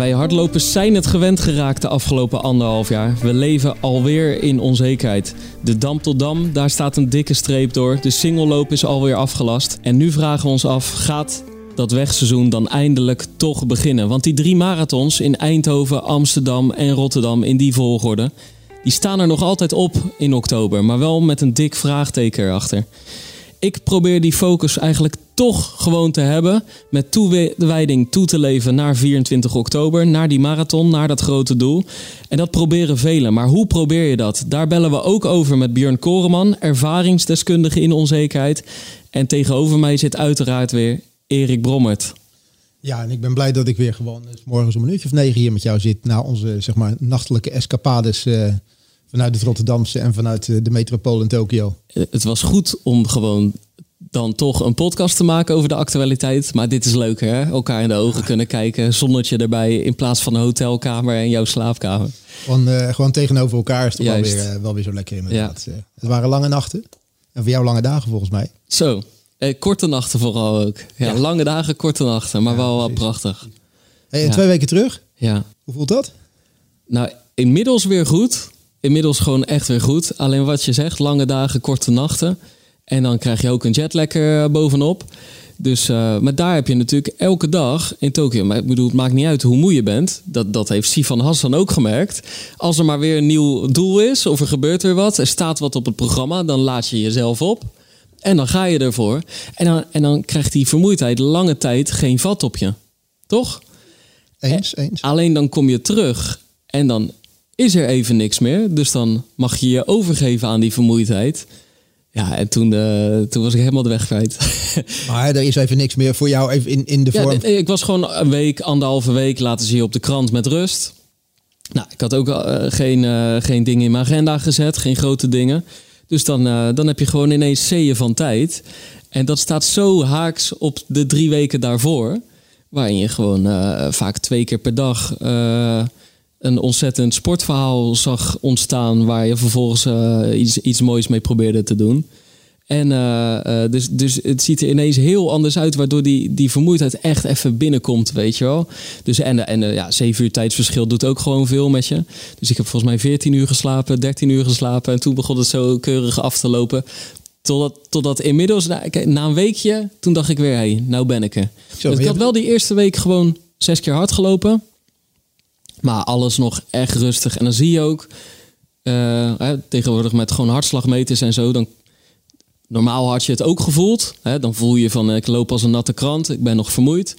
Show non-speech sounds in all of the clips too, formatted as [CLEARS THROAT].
Wij hardlopers zijn het gewend geraakt de afgelopen anderhalf jaar. We leven alweer in onzekerheid. De Dam tot Dam, daar staat een dikke streep door. De singelloop is alweer afgelast. En nu vragen we ons af, gaat dat wegseizoen dan eindelijk toch beginnen? Want die drie marathons in Eindhoven, Amsterdam en Rotterdam in die volgorde... die staan er nog altijd op in oktober, maar wel met een dik vraagteken erachter ik probeer die focus eigenlijk toch gewoon te hebben. Met toewijding toe te leven naar 24 oktober. Naar die marathon, naar dat grote doel. En dat proberen velen. Maar hoe probeer je dat? Daar bellen we ook over met Björn Koreman, ervaringsdeskundige in onzekerheid. En tegenover mij zit uiteraard weer Erik Brommert. Ja, en ik ben blij dat ik weer gewoon uh, morgens om een uurtje of negen hier met jou zit. Na onze zeg maar, nachtelijke escapades. Uh, Vanuit het Rotterdamse en vanuit eh, de metropool in Tokio. Eh, het was goed om gewoon dan toch een podcast te maken over de actualiteit. Maar dit is leuk hè? Elkaar in de ogen kunnen kijken. Zonnetje erbij in plaats van een hotelkamer en jouw slaapkamer. Gewoon, uh, gewoon tegenover elkaar is toch wel weer, uh, wel weer zo lekker inderdaad. Ja. Het waren lange nachten. En voor jou lange dagen volgens mij. Zo. Eh, korte nachten vooral ook. Ja, ja, lange dagen, korte nachten. Maar ja, wel, wel prachtig. Hey, en twee weken terug? Ja. Hoe voelt dat? Nou, inmiddels weer goed inmiddels gewoon echt weer goed. Alleen wat je zegt, lange dagen, korte nachten. En dan krijg je ook een jetlekker eh, bovenop. Dus, uh, maar daar heb je natuurlijk elke dag in Tokio. Maar ik bedoel, het maakt niet uit hoe moe je bent. Dat, dat heeft Sifan Hassan ook gemerkt. Als er maar weer een nieuw doel is, of er gebeurt weer wat, er staat wat op het programma, dan laat je jezelf op. En dan ga je ervoor. En dan, en dan krijgt die vermoeidheid lange tijd geen vat op je. Toch? Eens, eens. Alleen dan kom je terug en dan is er even niks meer. Dus dan mag je je overgeven aan die vermoeidheid. Ja, en toen, uh, toen was ik helemaal de weg kwijt. [LAUGHS] Maar er is even niks meer voor jou even in, in de vorm? Ja, ik was gewoon een week, anderhalve week laten zien op de krant met rust. Nou, ik had ook uh, geen, uh, geen dingen in mijn agenda gezet, geen grote dingen. Dus dan, dan heb je gewoon ineens zeeën van tijd. En dat staat zo haaks op de drie weken daarvoor. Waarin je gewoon vaak twee keer per dag een ontzettend sportverhaal zag ontstaan waar je vervolgens uh, iets, iets moois mee probeerde te doen. En uh, uh, dus, dus het ziet er ineens heel anders uit, waardoor die, die vermoeidheid echt even binnenkomt, weet je wel. Dus en, en ja, zeven uur tijdsverschil doet ook gewoon veel met je. Dus ik heb volgens mij 14 uur geslapen, 13 uur geslapen en toen begon het zo keurig af te lopen. Totdat, totdat inmiddels, na, na een weekje, toen dacht ik weer, hé, hey, nou ben ik er. Zo, dus ik had wel die eerste week gewoon zes keer hard gelopen. Maar alles nog echt rustig. En dan zie je ook uh, tegenwoordig met gewoon hartslagmeters en zo. Dan, normaal had je het ook gevoeld. Hè? Dan voel je van ik loop als een natte krant. Ik ben nog vermoeid.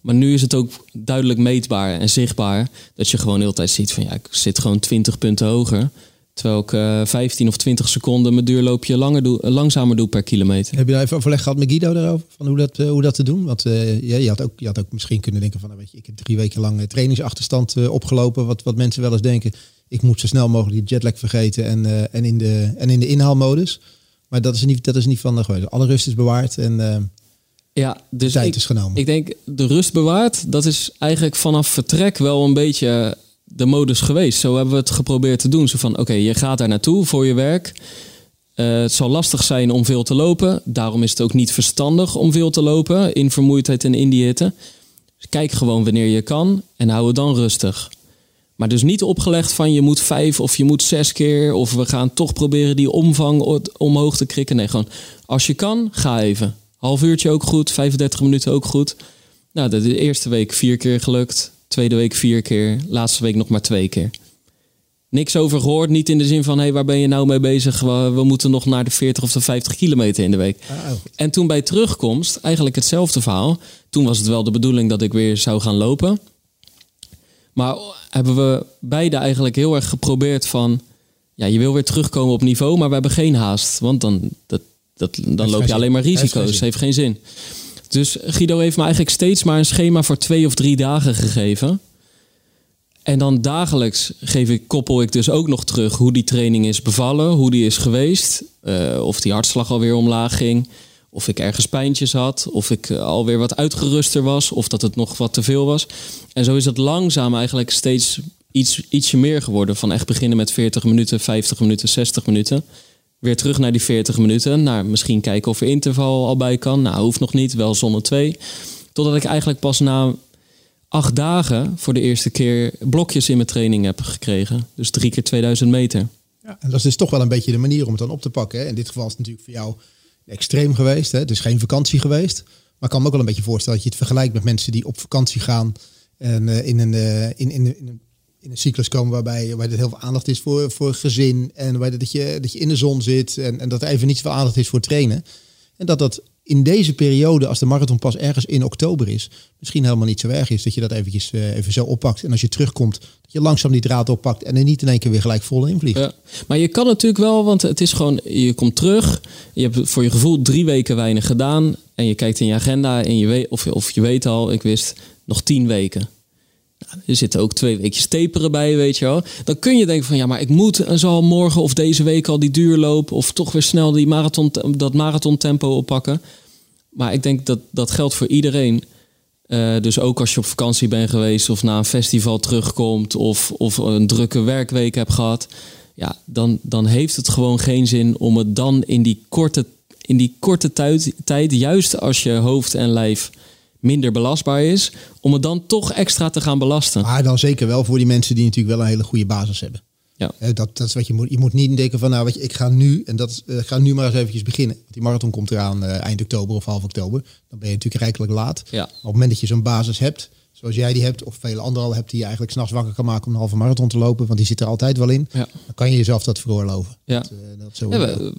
Maar nu is het ook duidelijk meetbaar en zichtbaar. Dat je gewoon de hele tijd ziet van ja, ik zit gewoon 20 punten hoger. Terwijl ik uh, eh, 15 of 20 seconden mijn duurloopje langer doe, uh, langzamer doe per kilometer. Heb je daar even overleg gehad met Guido daarover? Van hoe, dat, uh, hoe dat te doen? Want ja, je, had ook, je had ook misschien kunnen denken van... Nou, weet je, ik heb drie weken lang trainingsachterstand opgelopen. Wat, wat mensen wel eens denken. Ik moet zo snel mogelijk die jetlag vergeten en, en, in, de, en in de inhaalmodus. Maar dat is niet, dat is niet van de geweest. Alle rust is bewaard en ja, dus tijd ik, is genomen. Ik denk de rust bewaard, dat is eigenlijk vanaf vertrek wel een beetje de modus geweest. Zo hebben we het geprobeerd te doen. Zo van, oké, je gaat daar naartoe voor je werk. Uh, het zal lastig zijn om veel te lopen. Daarom is het ook niet verstandig om veel te lopen in vermoeidheid en in die hitte. Dus kijk gewoon wanneer je kan en hou het dan rustig. Maar dus niet opgelegd van je moet vijf of je moet zes keer... of we gaan toch proberen die omvang omhoog te krikken. Nee, gewoon als je kan, ga even. Half uurtje ook goed, 35 minuten ook goed. Nou, de eerste week vier keer gelukt. Tweede week vier keer. Laatste week nog maar twee keer. Niks over gehoord. Niet in de zin van: hé, hey, waar ben je nou mee bezig? We, we, moeten nog naar de 40 of de 50 kilometer in de week. Oh. En toen bij terugkomst, eigenlijk hetzelfde verhaal. Toen was het wel de bedoeling dat ik weer zou gaan lopen. Maar hebben we beide eigenlijk heel erg geprobeerd van. Ja, je wil weer terugkomen op niveau, maar we hebben geen haast. Want dan, dat, dat, dan loop je alleen maar risico's. Heeft geen zin. Dus Guido heeft me eigenlijk steeds maar een schema voor twee of drie dagen gegeven. En dan dagelijks geef ik, koppel ik dus ook nog terug hoe die training is bevallen, hoe die is geweest. Uh, of die hartslag alweer omlaag ging. Of ik ergens pijntjes had. Of ik uh, alweer wat uitgeruster was. Of dat het nog wat te veel was. En zo is het langzaam eigenlijk steeds iets, ietsje meer geworden. Van echt beginnen met 40 minuten, 50 minuten, 60 minuten. Weer terug naar die 40 minuten. Naar misschien kijken of er interval al bij kan. Nou, hoeft nog niet. Wel zonne 2. Totdat ik eigenlijk pas na acht dagen voor de eerste keer blokjes in mijn training heb gekregen. Dus drie keer 2000 meter. Ja, en dat is dus toch wel een beetje de manier om het dan op te pakken. Hè? In dit geval is het natuurlijk voor jou extreem geweest. Hè? Het is geen vakantie geweest. Maar ik kan me ook wel een beetje voorstellen dat je het vergelijkt met mensen die op vakantie gaan. En uh, in, een, uh, in, in, in, een, in een cyclus komen waarbij, waar er heel veel aandacht is voor, voor gezin. En waar dat je, dat je in de zon zit. En, en dat er even niet zoveel aandacht is voor trainen. En dat dat in deze periode, als de marathon pas ergens in oktober is, misschien helemaal niet zo erg is dat je dat eventjes uh, even zo oppakt. En als je terugkomt, dat je langzaam die draad oppakt en er niet in één keer weer gelijk vol invliegt. Ja. Maar je kan natuurlijk wel, want het is gewoon, je komt terug, je hebt voor je gevoel drie weken weinig gedaan en je kijkt in je agenda en je weet, of, of je weet al, ik wist nog tien weken. Er zitten ook twee weekjes taperen bij, weet je wel. Dan kun je denken van ja, maar ik moet en zal morgen of deze week al die duurloop of toch weer snel die marathon, dat marathon tempo oppakken. Maar ik denk dat dat geldt voor iedereen. Uh, dus ook als je op vakantie bent geweest of na een festival terugkomt of, of een drukke werkweek hebt gehad. Ja, dan, dan heeft het gewoon geen zin om het dan in die korte, in die korte tijd, tijd, juist als je hoofd en lijf minder belastbaar is, om het dan toch extra te gaan belasten. Maar dan zeker wel voor die mensen die natuurlijk wel een hele goede basis hebben. Ja. Dat, dat is wat je moet. Je moet niet denken van, nou, weet je, ik ga nu en dat uh, ga nu maar eens eventjes beginnen. Want die marathon komt eraan uh, eind oktober of half oktober. Dan ben je natuurlijk rijkelijk laat. Ja. op het moment dat je zo'n basis hebt, zoals jij die hebt, of vele anderen al hebt, die je eigenlijk s'nachts wakker kan maken om een halve marathon te lopen, want die zit er altijd wel in. Ja. Dan kan je jezelf dat veroorloven. Ja. Dat, uh, dat zo ja, we,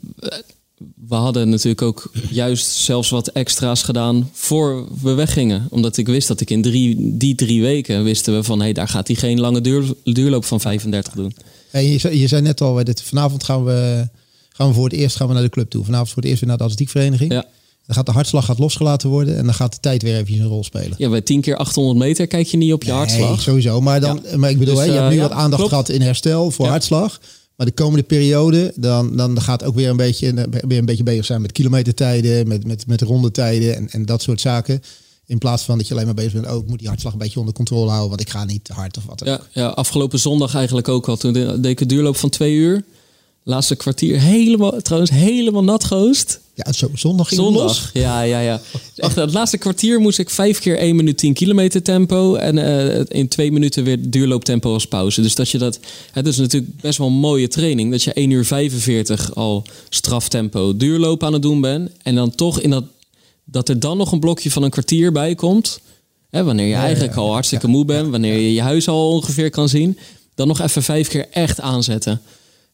we hadden natuurlijk ook juist zelfs wat extra's gedaan voor we weggingen. Omdat ik wist dat ik in drie, die drie weken wisten we van hé, hey, daar gaat hij geen lange duur, duurloop van 35 doen. En je, zei, je zei net al, dit, vanavond gaan we, gaan we voor het eerst gaan we naar de club toe. Vanavond voor het eerst weer naar de atletiekvereniging. Ja. Dan gaat de hartslag gaat losgelaten worden en dan gaat de tijd weer even een rol spelen. Ja, bij 10 keer 800 meter kijk je niet op je nee, hartslag. sowieso. Maar, dan, maar ik bedoel, dus, je hebt nu uh, wat aandacht gehad in herstel voor hartslag. Maar de komende periode, dan, dan gaat ook weer een beetje, weer een beetje bezig zijn met kilometertijden, met, met, met rondetijden en, en dat soort zaken. In plaats van dat je alleen maar bezig bent, oh, ik moet die hartslag een beetje onder controle houden, want ik ga niet te hard of wat. Ja, ja, afgelopen zondag eigenlijk ook al. Toen deed ik een duurloop van twee uur. Laatste kwartier helemaal, trouwens helemaal nat gehoost. Ja, zo, zondag ging zondag. los. Ja, ja, ja. Echt, het laatste kwartier moest ik vijf keer 1 minuut 10 kilometer tempo. En uh, in twee minuten weer duurlooptempo als pauze. Dus dat je dat. Het is natuurlijk best wel een mooie training. Dat je 1 uur 45 al straftempo duurloop aan het doen bent. En dan toch in dat dat er dan nog een blokje van een kwartier bij komt. Hè, wanneer je eigenlijk al hartstikke moe bent, wanneer je je huis al ongeveer kan zien. Dan nog even vijf keer echt aanzetten.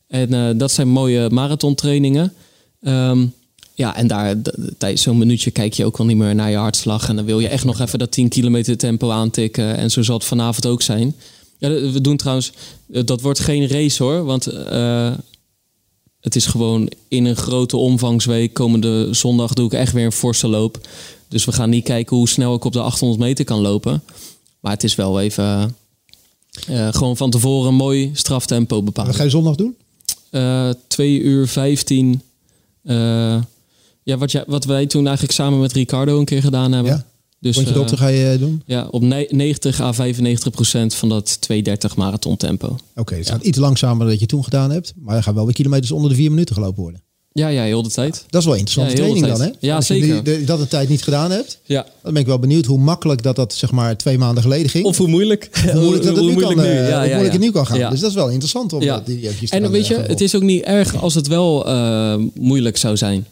En uh, dat zijn mooie marathontrainingen. Um, ja, en daar tijdens zo'n minuutje kijk je ook al niet meer naar je hartslag. En dan wil je echt nog even dat 10 kilometer tempo aantikken. En zo zal het vanavond ook zijn. Ja, we doen trouwens, eh, dat wordt geen race hoor. Want uh, het is gewoon in een grote omvangsweek. Komende zondag doe ik echt weer een forse loop. Dus we gaan niet kijken hoe snel ik op de 800 meter kan lopen. Maar het is wel even uh, gewoon van tevoren een mooi straftempo bepalen. Wat ga je zondag doen? Uh, eh, 2 uur 15. Eh, ja, wat, jij, wat wij toen eigenlijk samen met Ricardo een keer gedaan hebben. Ja? Dus, je dokter ga je doen? Ja, op 90 à 95 procent van dat 230 marathon tempo. Oké, okay, het gaat iets langzamer dan dat je toen gedaan hebt. Maar er gaan wel weer kilometers onder de vier minuten gelopen worden. Ja, ja, heel de tijd. dat is wel interessante training dan, hè? Ja, Als zeker. Je de, dat de tijd niet gedaan hebt. Ja. Dan ben ik wel benieuwd hoe makkelijk dat dat zeg maar twee maanden geleden ging. Of hoe moeilijk. Of hoe [LAUGHS] moeilijk dat het nu kan, nu. Ja, hoe moeilijk het nu kan gaan. Dus dat is wel interessant om ja. die En weet je, het is ook niet erg als het wel uh, moeilijk zou zijn.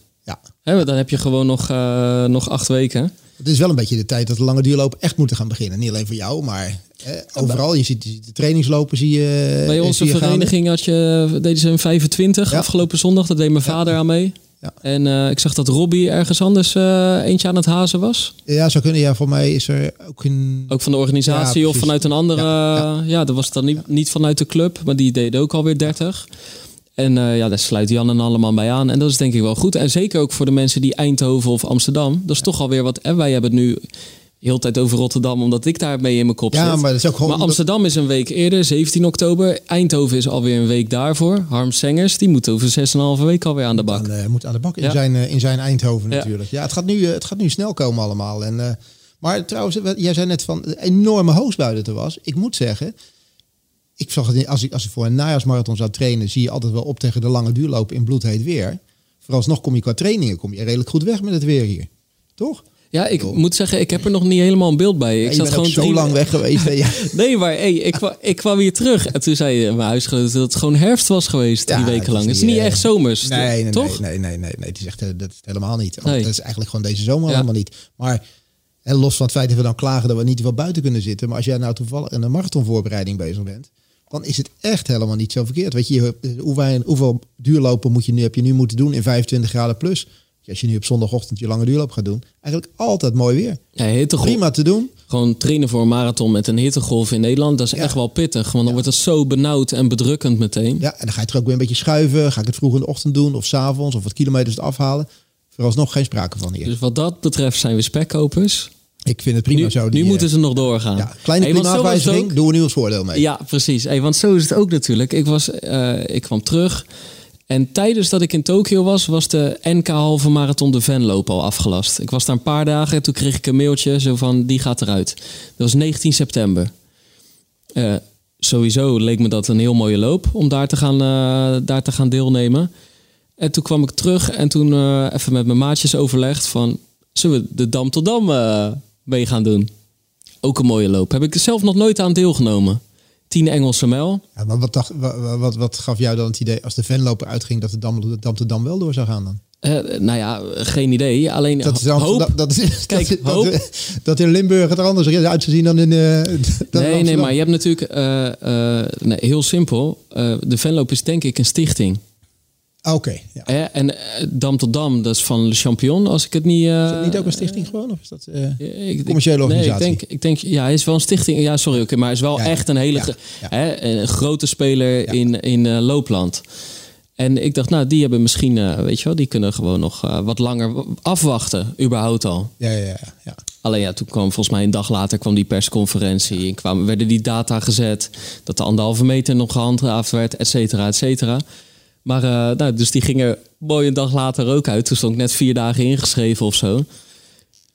He, dan heb je gewoon nog, uh, nog acht weken. Het is wel een beetje de tijd dat de lange duurlopen echt moeten gaan beginnen. Niet alleen voor jou, maar eh, overal. Je ziet de trainingslopen, zie je. Bij onze vereniging had je, deden ze een 25 afgelopen zondag. Dat deed mijn vader aan mee. Ja. En uh, ik zag dat Robbie ergens anders uh, eentje aan het hazen was. Ja, zou kunnen. Ja, voor mij is er ook een... Ook van de organisatie of vanuit een andere... Ja, ja. dat was dan niet, niet vanuit de club, maar die deden ook alweer 30. En uh, ja, daar sluit Jan en allemaal bij aan. En dat is denk ik wel goed. En zeker ook voor de mensen die Eindhoven of Amsterdam. Dat is toch alweer wat. En wij hebben het nu heel tijd over Rotterdam, omdat ik daarmee in mijn kop ja, zit. Maar, dat is ook gewoon... maar Amsterdam is een week eerder, 17 oktober. Eindhoven is alweer een week daarvoor. Harm Sengers, die moet over 6,5 week alweer aan de bak. Aan, uh, moet aan de bak in, zijn, uh, in zijn Eindhoven ja. natuurlijk. Ja, het gaat, nu, uh, het gaat nu snel komen allemaal. En, maar trouwens, jij zei net van enorme hoogstbui dat er was. Ik moet zeggen, ik zag het, als ik, als ik voor een najaarsmarathon zou trainen, zie je altijd wel op tegen de lange duurlopen in bloedheet weer. Vooralsnog kom je qua trainingen kom je redelijk goed weg met het weer hier. Toch? Ja, ik moet zeggen, ik heb er nog niet helemaal een beeld bij. Ik ja, zat gewoon zo drie... lang weg geweest. ja. [LAUGHS] nee, maar hey, ik, kwam, ik kwam hier terug en toen zei mijn huisgenoot dat het gewoon herfst was geweest drie ja, weken lang. Het is niet echt zomers, nee, nee, toch? Nee, nee, nee, nee, het is echt dat is helemaal niet. Nee. Dat is eigenlijk gewoon deze zomer helemaal niet. Maar en los van het feit dat we dan klagen dat we niet wel buiten kunnen zitten, maar als jij nou toevallig in een marathonvoorbereiding bezig bent, dan is het echt helemaal niet zo verkeerd. Weet je, hoeveel, hoeveel duurlopen moet je nu, heb je nu moeten doen in 25 graden plus? Als je nu op zondagochtend je lange duurloop gaat doen, eigenlijk altijd mooi weer. Ja, hittegolf. Prima te doen. Gewoon trainen voor een marathon met een hittegolf in Nederland, dat is ja. echt wel pittig. Want dan ja. wordt het zo benauwd en bedrukkend meteen. Ja, en dan ga je er ook weer een beetje schuiven. Ga ik het vroeg in de ochtend doen of s'avonds of wat kilometers afhalen. Vooralsnog geen sprake van hier. Dus wat dat betreft zijn we spekkopers. Ik vind het prima nu, zo. Die, nu moeten ze nog doorgaan. Ja, kleine hey, klimaatwijziging, ook, doen we nu ons voordeel mee. Ja, precies. Hey, want zo is het ook natuurlijk. Ik, was, uh, ik kwam terug. En tijdens dat ik in Tokio was, was de NK halve marathon de Venloop al afgelast. Ik was daar een paar dagen en toen kreeg ik een mailtje zo van die gaat eruit. Dat was 19 september. Uh, sowieso leek me dat een heel mooie loop om daar te gaan, uh, daar te gaan deelnemen. En toen kwam ik terug en toen even met mijn maatjes overlegd van zullen we de Dam tot Dam mee gaan doen? Ook een mooie loop. Heb ik er zelf nog nooit aan deelgenomen. 10 Engelse mijl. Ja, maar wat, dacht, wat, wat, wat, gaf jou dan het idee als de Venloper uitging dat de Dam, de Dam te Dam wel door zou gaan dan? Uh, nou ja, geen idee. Alleen dat is dan, hoop. Dat, dat is, Kijk, [LAUGHS] dat, hoop. Dat, dat, in Limburg het er anders uit te zien dan in. [LAUGHS] Uh, dan nee, nee, maar je hebt natuurlijk uh, nee, heel simpel. de Venloop is denk ik een stichting. Oké. Okay, ja. En Dam tot Dam, dat is van Le Champion, als ik het niet. is dat niet ook een stichting gewoon? Of is dat een commerciële organisatie? Nee, ik denk, ik denk, ja, hij is wel een stichting. Ja, sorry, oké, okay, maar hij is wel ja, echt een hele een grote speler in, in loopland. En ik dacht, nou, die hebben misschien, uh, weet je wel, die kunnen gewoon nog uh, wat langer afwachten, überhaupt al. Ja, ja, ja. Alleen ja, toen kwam volgens mij een dag later kwam die persconferentie en kwamen, werden die data gezet, dat de anderhalve meter nog gehandhaafd werd, et cetera, et cetera. Maar uh, nou, dus die gingen mooi een dag later ook uit. Toen stond ik net vier dagen ingeschreven of zo.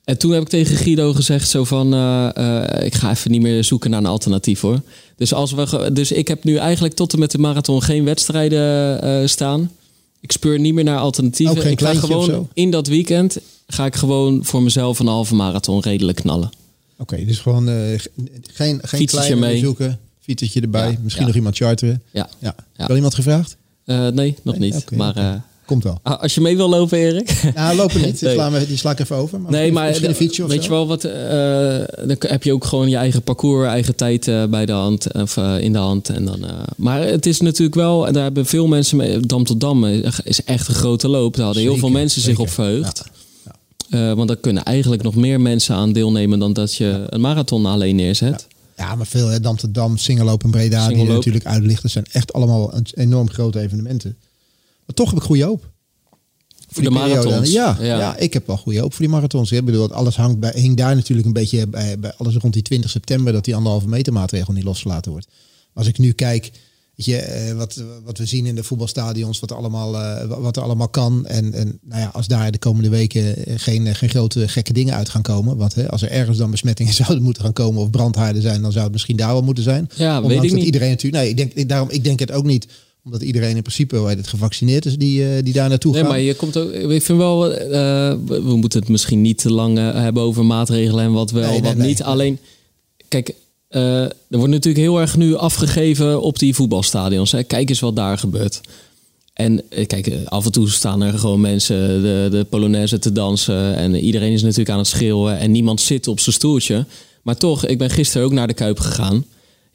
En toen heb ik tegen Guido gezegd zo van, uh, uh, ik ga even niet meer zoeken naar een alternatief hoor. Dus, als we, dus ik heb nu eigenlijk tot en met de marathon geen wedstrijden staan. Ik speur niet meer naar alternatieven. Ook geen ik ga gewoon in dat weekend ga ik gewoon voor mezelf een halve marathon redelijk knallen. Oké, okay, dus gewoon geen, geen kleine mee. zoeken, fietsetje erbij, ja, misschien ja. nog iemand charteren. Ja. ja. Wel iemand gevraagd? Nee, nog nee? niet. Okay, maar okay. Komt wel. Als je mee wil lopen, Erik. Nou, lopen niet. [LAUGHS] nee. sla me, die sla ik even over. Maar nee, maar een fietsje of weet zo. je wel wat? Uh, dan heb je ook gewoon je eigen parcours, eigen tijd uh, bij de hand of uh, in de hand. En dan, maar het is natuurlijk wel, en daar hebben veel mensen mee. Dam tot Dam is echt een grote loop. Daar hadden zeker, heel veel mensen zeker. zich op verheugd. Ja. Ja. want daar kunnen eigenlijk nog meer mensen aan deelnemen dan dat je ja. een marathon alleen neerzet. Ja, maar veel, hè, Dam tot Dam, Singeloop en Breda, die natuurlijk uitlichten, zijn echt allemaal enorm grote evenementen. Maar toch heb ik goede hoop. Voor de marathons. Ja, ja. ja, ik heb wel goede hoop voor die marathons. Ik bedoel, alles hangt bij, hing daar natuurlijk een beetje bij, bij alles rond die 20 september dat die anderhalve meter maatregel niet losgelaten wordt. Als ik nu kijk, je, wat, wat we zien in de voetbalstadions, wat er allemaal, wat er allemaal kan. En, en nou ja, als daar de komende weken geen, geen grote gekke dingen uit gaan komen. Want hè, als er ergens dan besmettingen [LAUGHS] zouden moeten gaan komen of brandhaarden zijn, dan zou het misschien daar wel moeten zijn. Ja, Ondanks weet ik dat niet. iedereen natuurlijk. Nee, ik denk, ik, daarom, ik denk het ook niet omdat iedereen in principe hoe het, gevaccineerd is die, die daar naartoe nee, gaat. maar je komt ook. Ik vind wel. Uh, we, moeten het misschien niet te lang uh, hebben over maatregelen en wat wel, Nee, nee, wat niet. Alleen, kijk, er wordt natuurlijk heel erg nu afgegeven op die voetbalstadions. Hè. Kijk eens wat daar gebeurt. En kijk, af en toe staan er gewoon mensen de, de Polonaise te dansen. En iedereen is natuurlijk aan het schreeuwen. En niemand zit op zijn stoeltje. Maar toch, ik ben gisteren ook naar de Kuip gegaan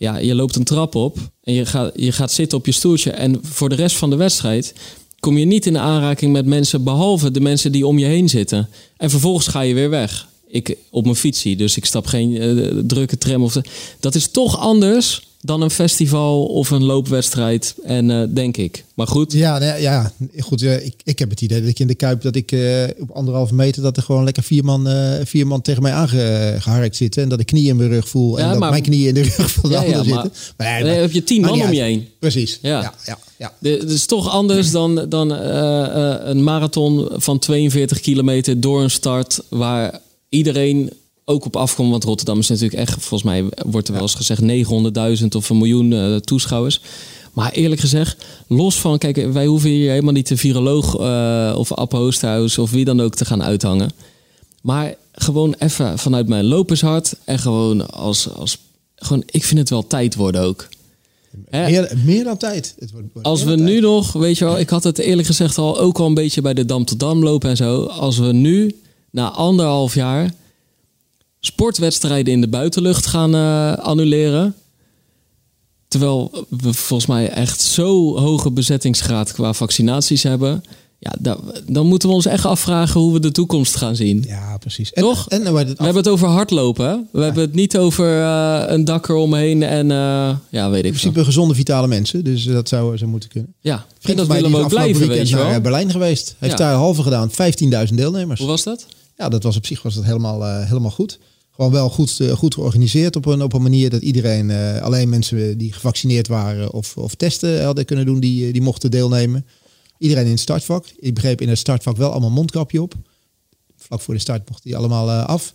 ja, je loopt een trap op en je gaat, je gaat zitten op je stoeltje. En voor de rest van de wedstrijd kom je niet in aanraking met mensen, behalve de mensen die om je heen zitten. En vervolgens ga je weer weg. Ik op mijn fietsie, dus ik stap geen uh, drukke tram. Of dat is toch anders dan een festival of een loopwedstrijd. En eh, denk ik. Maar goed. Ja, nee, ja goed. Uh, ik, ik heb het idee dat ik in de Kuip dat ik uh, op anderhalve meter dat er gewoon lekker vier man, vier man tegen mij aangeharkt zitten. En dat ik knieën in mijn rug voel. En dat mijn knieën in de rug van de ja, ander zitten. Maar, nee, heb je tien man om je heen. Precies. Ja. ja, ja, ja. Het is toch anders dan, dan een marathon van 42 kilometer door een start waar iedereen ook op afkomt. Want Rotterdam is natuurlijk echt, volgens mij wordt er wel eens gezegd 900.000 of een miljoen uh, toeschouwers. Maar eerlijk gezegd, los van, kijk, wij hoeven hier helemaal niet de viroloog uh, of App of wie dan ook te gaan uithangen. Maar gewoon even vanuit mijn lopershart en gewoon als, als gewoon, ik vind het wel tijd worden ook. Meer, meer, dan tijd. Het wordt, als we nu nog, weet je wel, ik had het eerlijk gezegd al ook al een beetje bij de Dam tot Dam lopen en zo. Als we nu na anderhalf jaar sportwedstrijden in de buitenlucht gaan uh, annuleren. Terwijl we volgens mij echt zo hoge bezettingsgraad qua vaccinaties hebben. Ja, dan moeten we ons echt afvragen hoe we de toekomst gaan zien. Ja, precies. En, Toch? En, we hebben het over hardlopen. We hebben het niet over uh, een dak eromheen en uh, ja, weet ik In principe gezonde, vitale mensen. Dus dat zou zo moeten kunnen. Ja, Vriend en dat willen we ook blijven, weet je wel. naar Berlijn geweest. Heeft daar halve gedaan. 15.000 deelnemers. Hoe was dat? Ja, dat was op zich was dat helemaal, uh, helemaal goed gewoon wel goed, uh, goed georganiseerd op een, op een manier dat iedereen, uh, alleen mensen die gevaccineerd waren of, of testen hadden kunnen doen, die, eh, die mochten deelnemen. Iedereen in het startvak. Ik begreep in het startvak wel allemaal mondkapje op. Vlak voor de start mochten die allemaal af.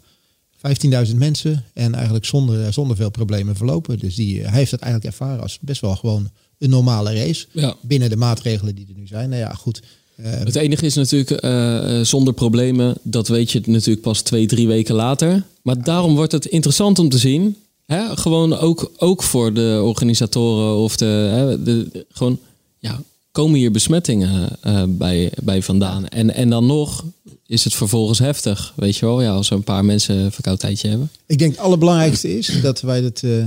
15.000 mensen en eigenlijk zonder, zonder veel problemen verlopen. Dus die, hij heeft het eigenlijk ervaren als best wel gewoon een normale race. Ja. Binnen de maatregelen die er nu zijn. Nou ja, goed. Het enige is natuurlijk uh, zonder problemen, dat weet je natuurlijk pas twee, drie weken later. Maar daarom wordt het interessant om te zien. Hè? Gewoon ook, ook voor de organisatoren of de, hè, de, gewoon, ja, komen hier besmettingen uh, bij, bij vandaan. En, en dan nog is het vervolgens heftig, weet je wel, ja, als er een paar mensen een verkoudheidje hebben. Ik denk het allerbelangrijkste is dat wij het, uh,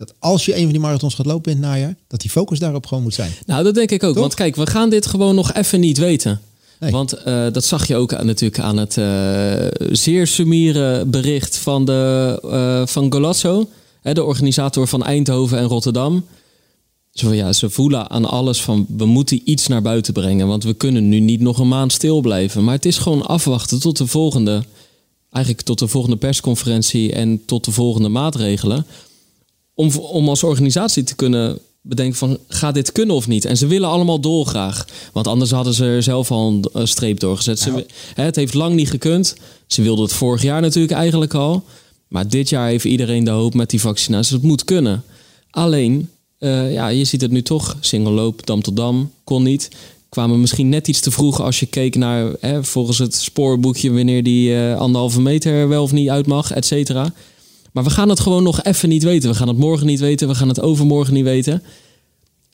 dat als je een van die marathons gaat lopen in het najaar, dat die focus daarop gewoon moet zijn. Nou, dat denk ik ook. Want kijk, we gaan dit gewoon nog even niet weten. Want uh, dat zag je ook aan, natuurlijk aan het uh, zeer summiere bericht van, de, uh, van Golazzo, hè, de organisator van Eindhoven en Rotterdam. Zo, ja, ze voelen aan alles van we moeten iets naar buiten brengen, want we kunnen nu niet nog een maand stil blijven. Maar het is gewoon afwachten tot de volgende, eigenlijk tot de volgende persconferentie en tot de volgende maatregelen. Om, om als organisatie te kunnen bedenken van gaat dit kunnen of niet. En ze willen allemaal dolgraag. Want anders hadden ze er zelf al een streep doorgezet. Ze, hè, het heeft lang niet gekund. Ze wilden het vorig jaar natuurlijk eigenlijk al. Maar dit jaar heeft iedereen de hoop met die vaccinaties. Het moet kunnen. Alleen, uh, ja, je ziet het nu toch. Single loop, dam tot dam, kon niet. Kwamen misschien net iets te vroeg als je keek naar hè, volgens het spoorboekje wanneer die uh, anderhalve meter wel of niet uit mag, et cetera. Maar we gaan het gewoon nog even niet weten. We gaan het morgen niet weten. We gaan het overmorgen niet weten.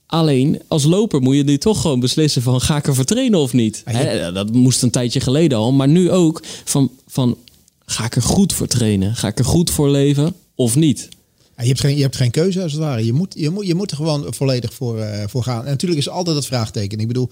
Alleen als loper moet je nu toch gewoon beslissen van ga ik er voor trainen of niet. dat moest een tijdje geleden al. Maar nu ook van, van ga ik er goed voor trainen? Ga ik er goed voor leven of niet? Ja, je, hebt geen, je hebt geen keuze als het ware. Je moet, je moet, je moet er gewoon volledig voor, uh, voor gaan. En natuurlijk is altijd het vraagteken. Ik bedoel,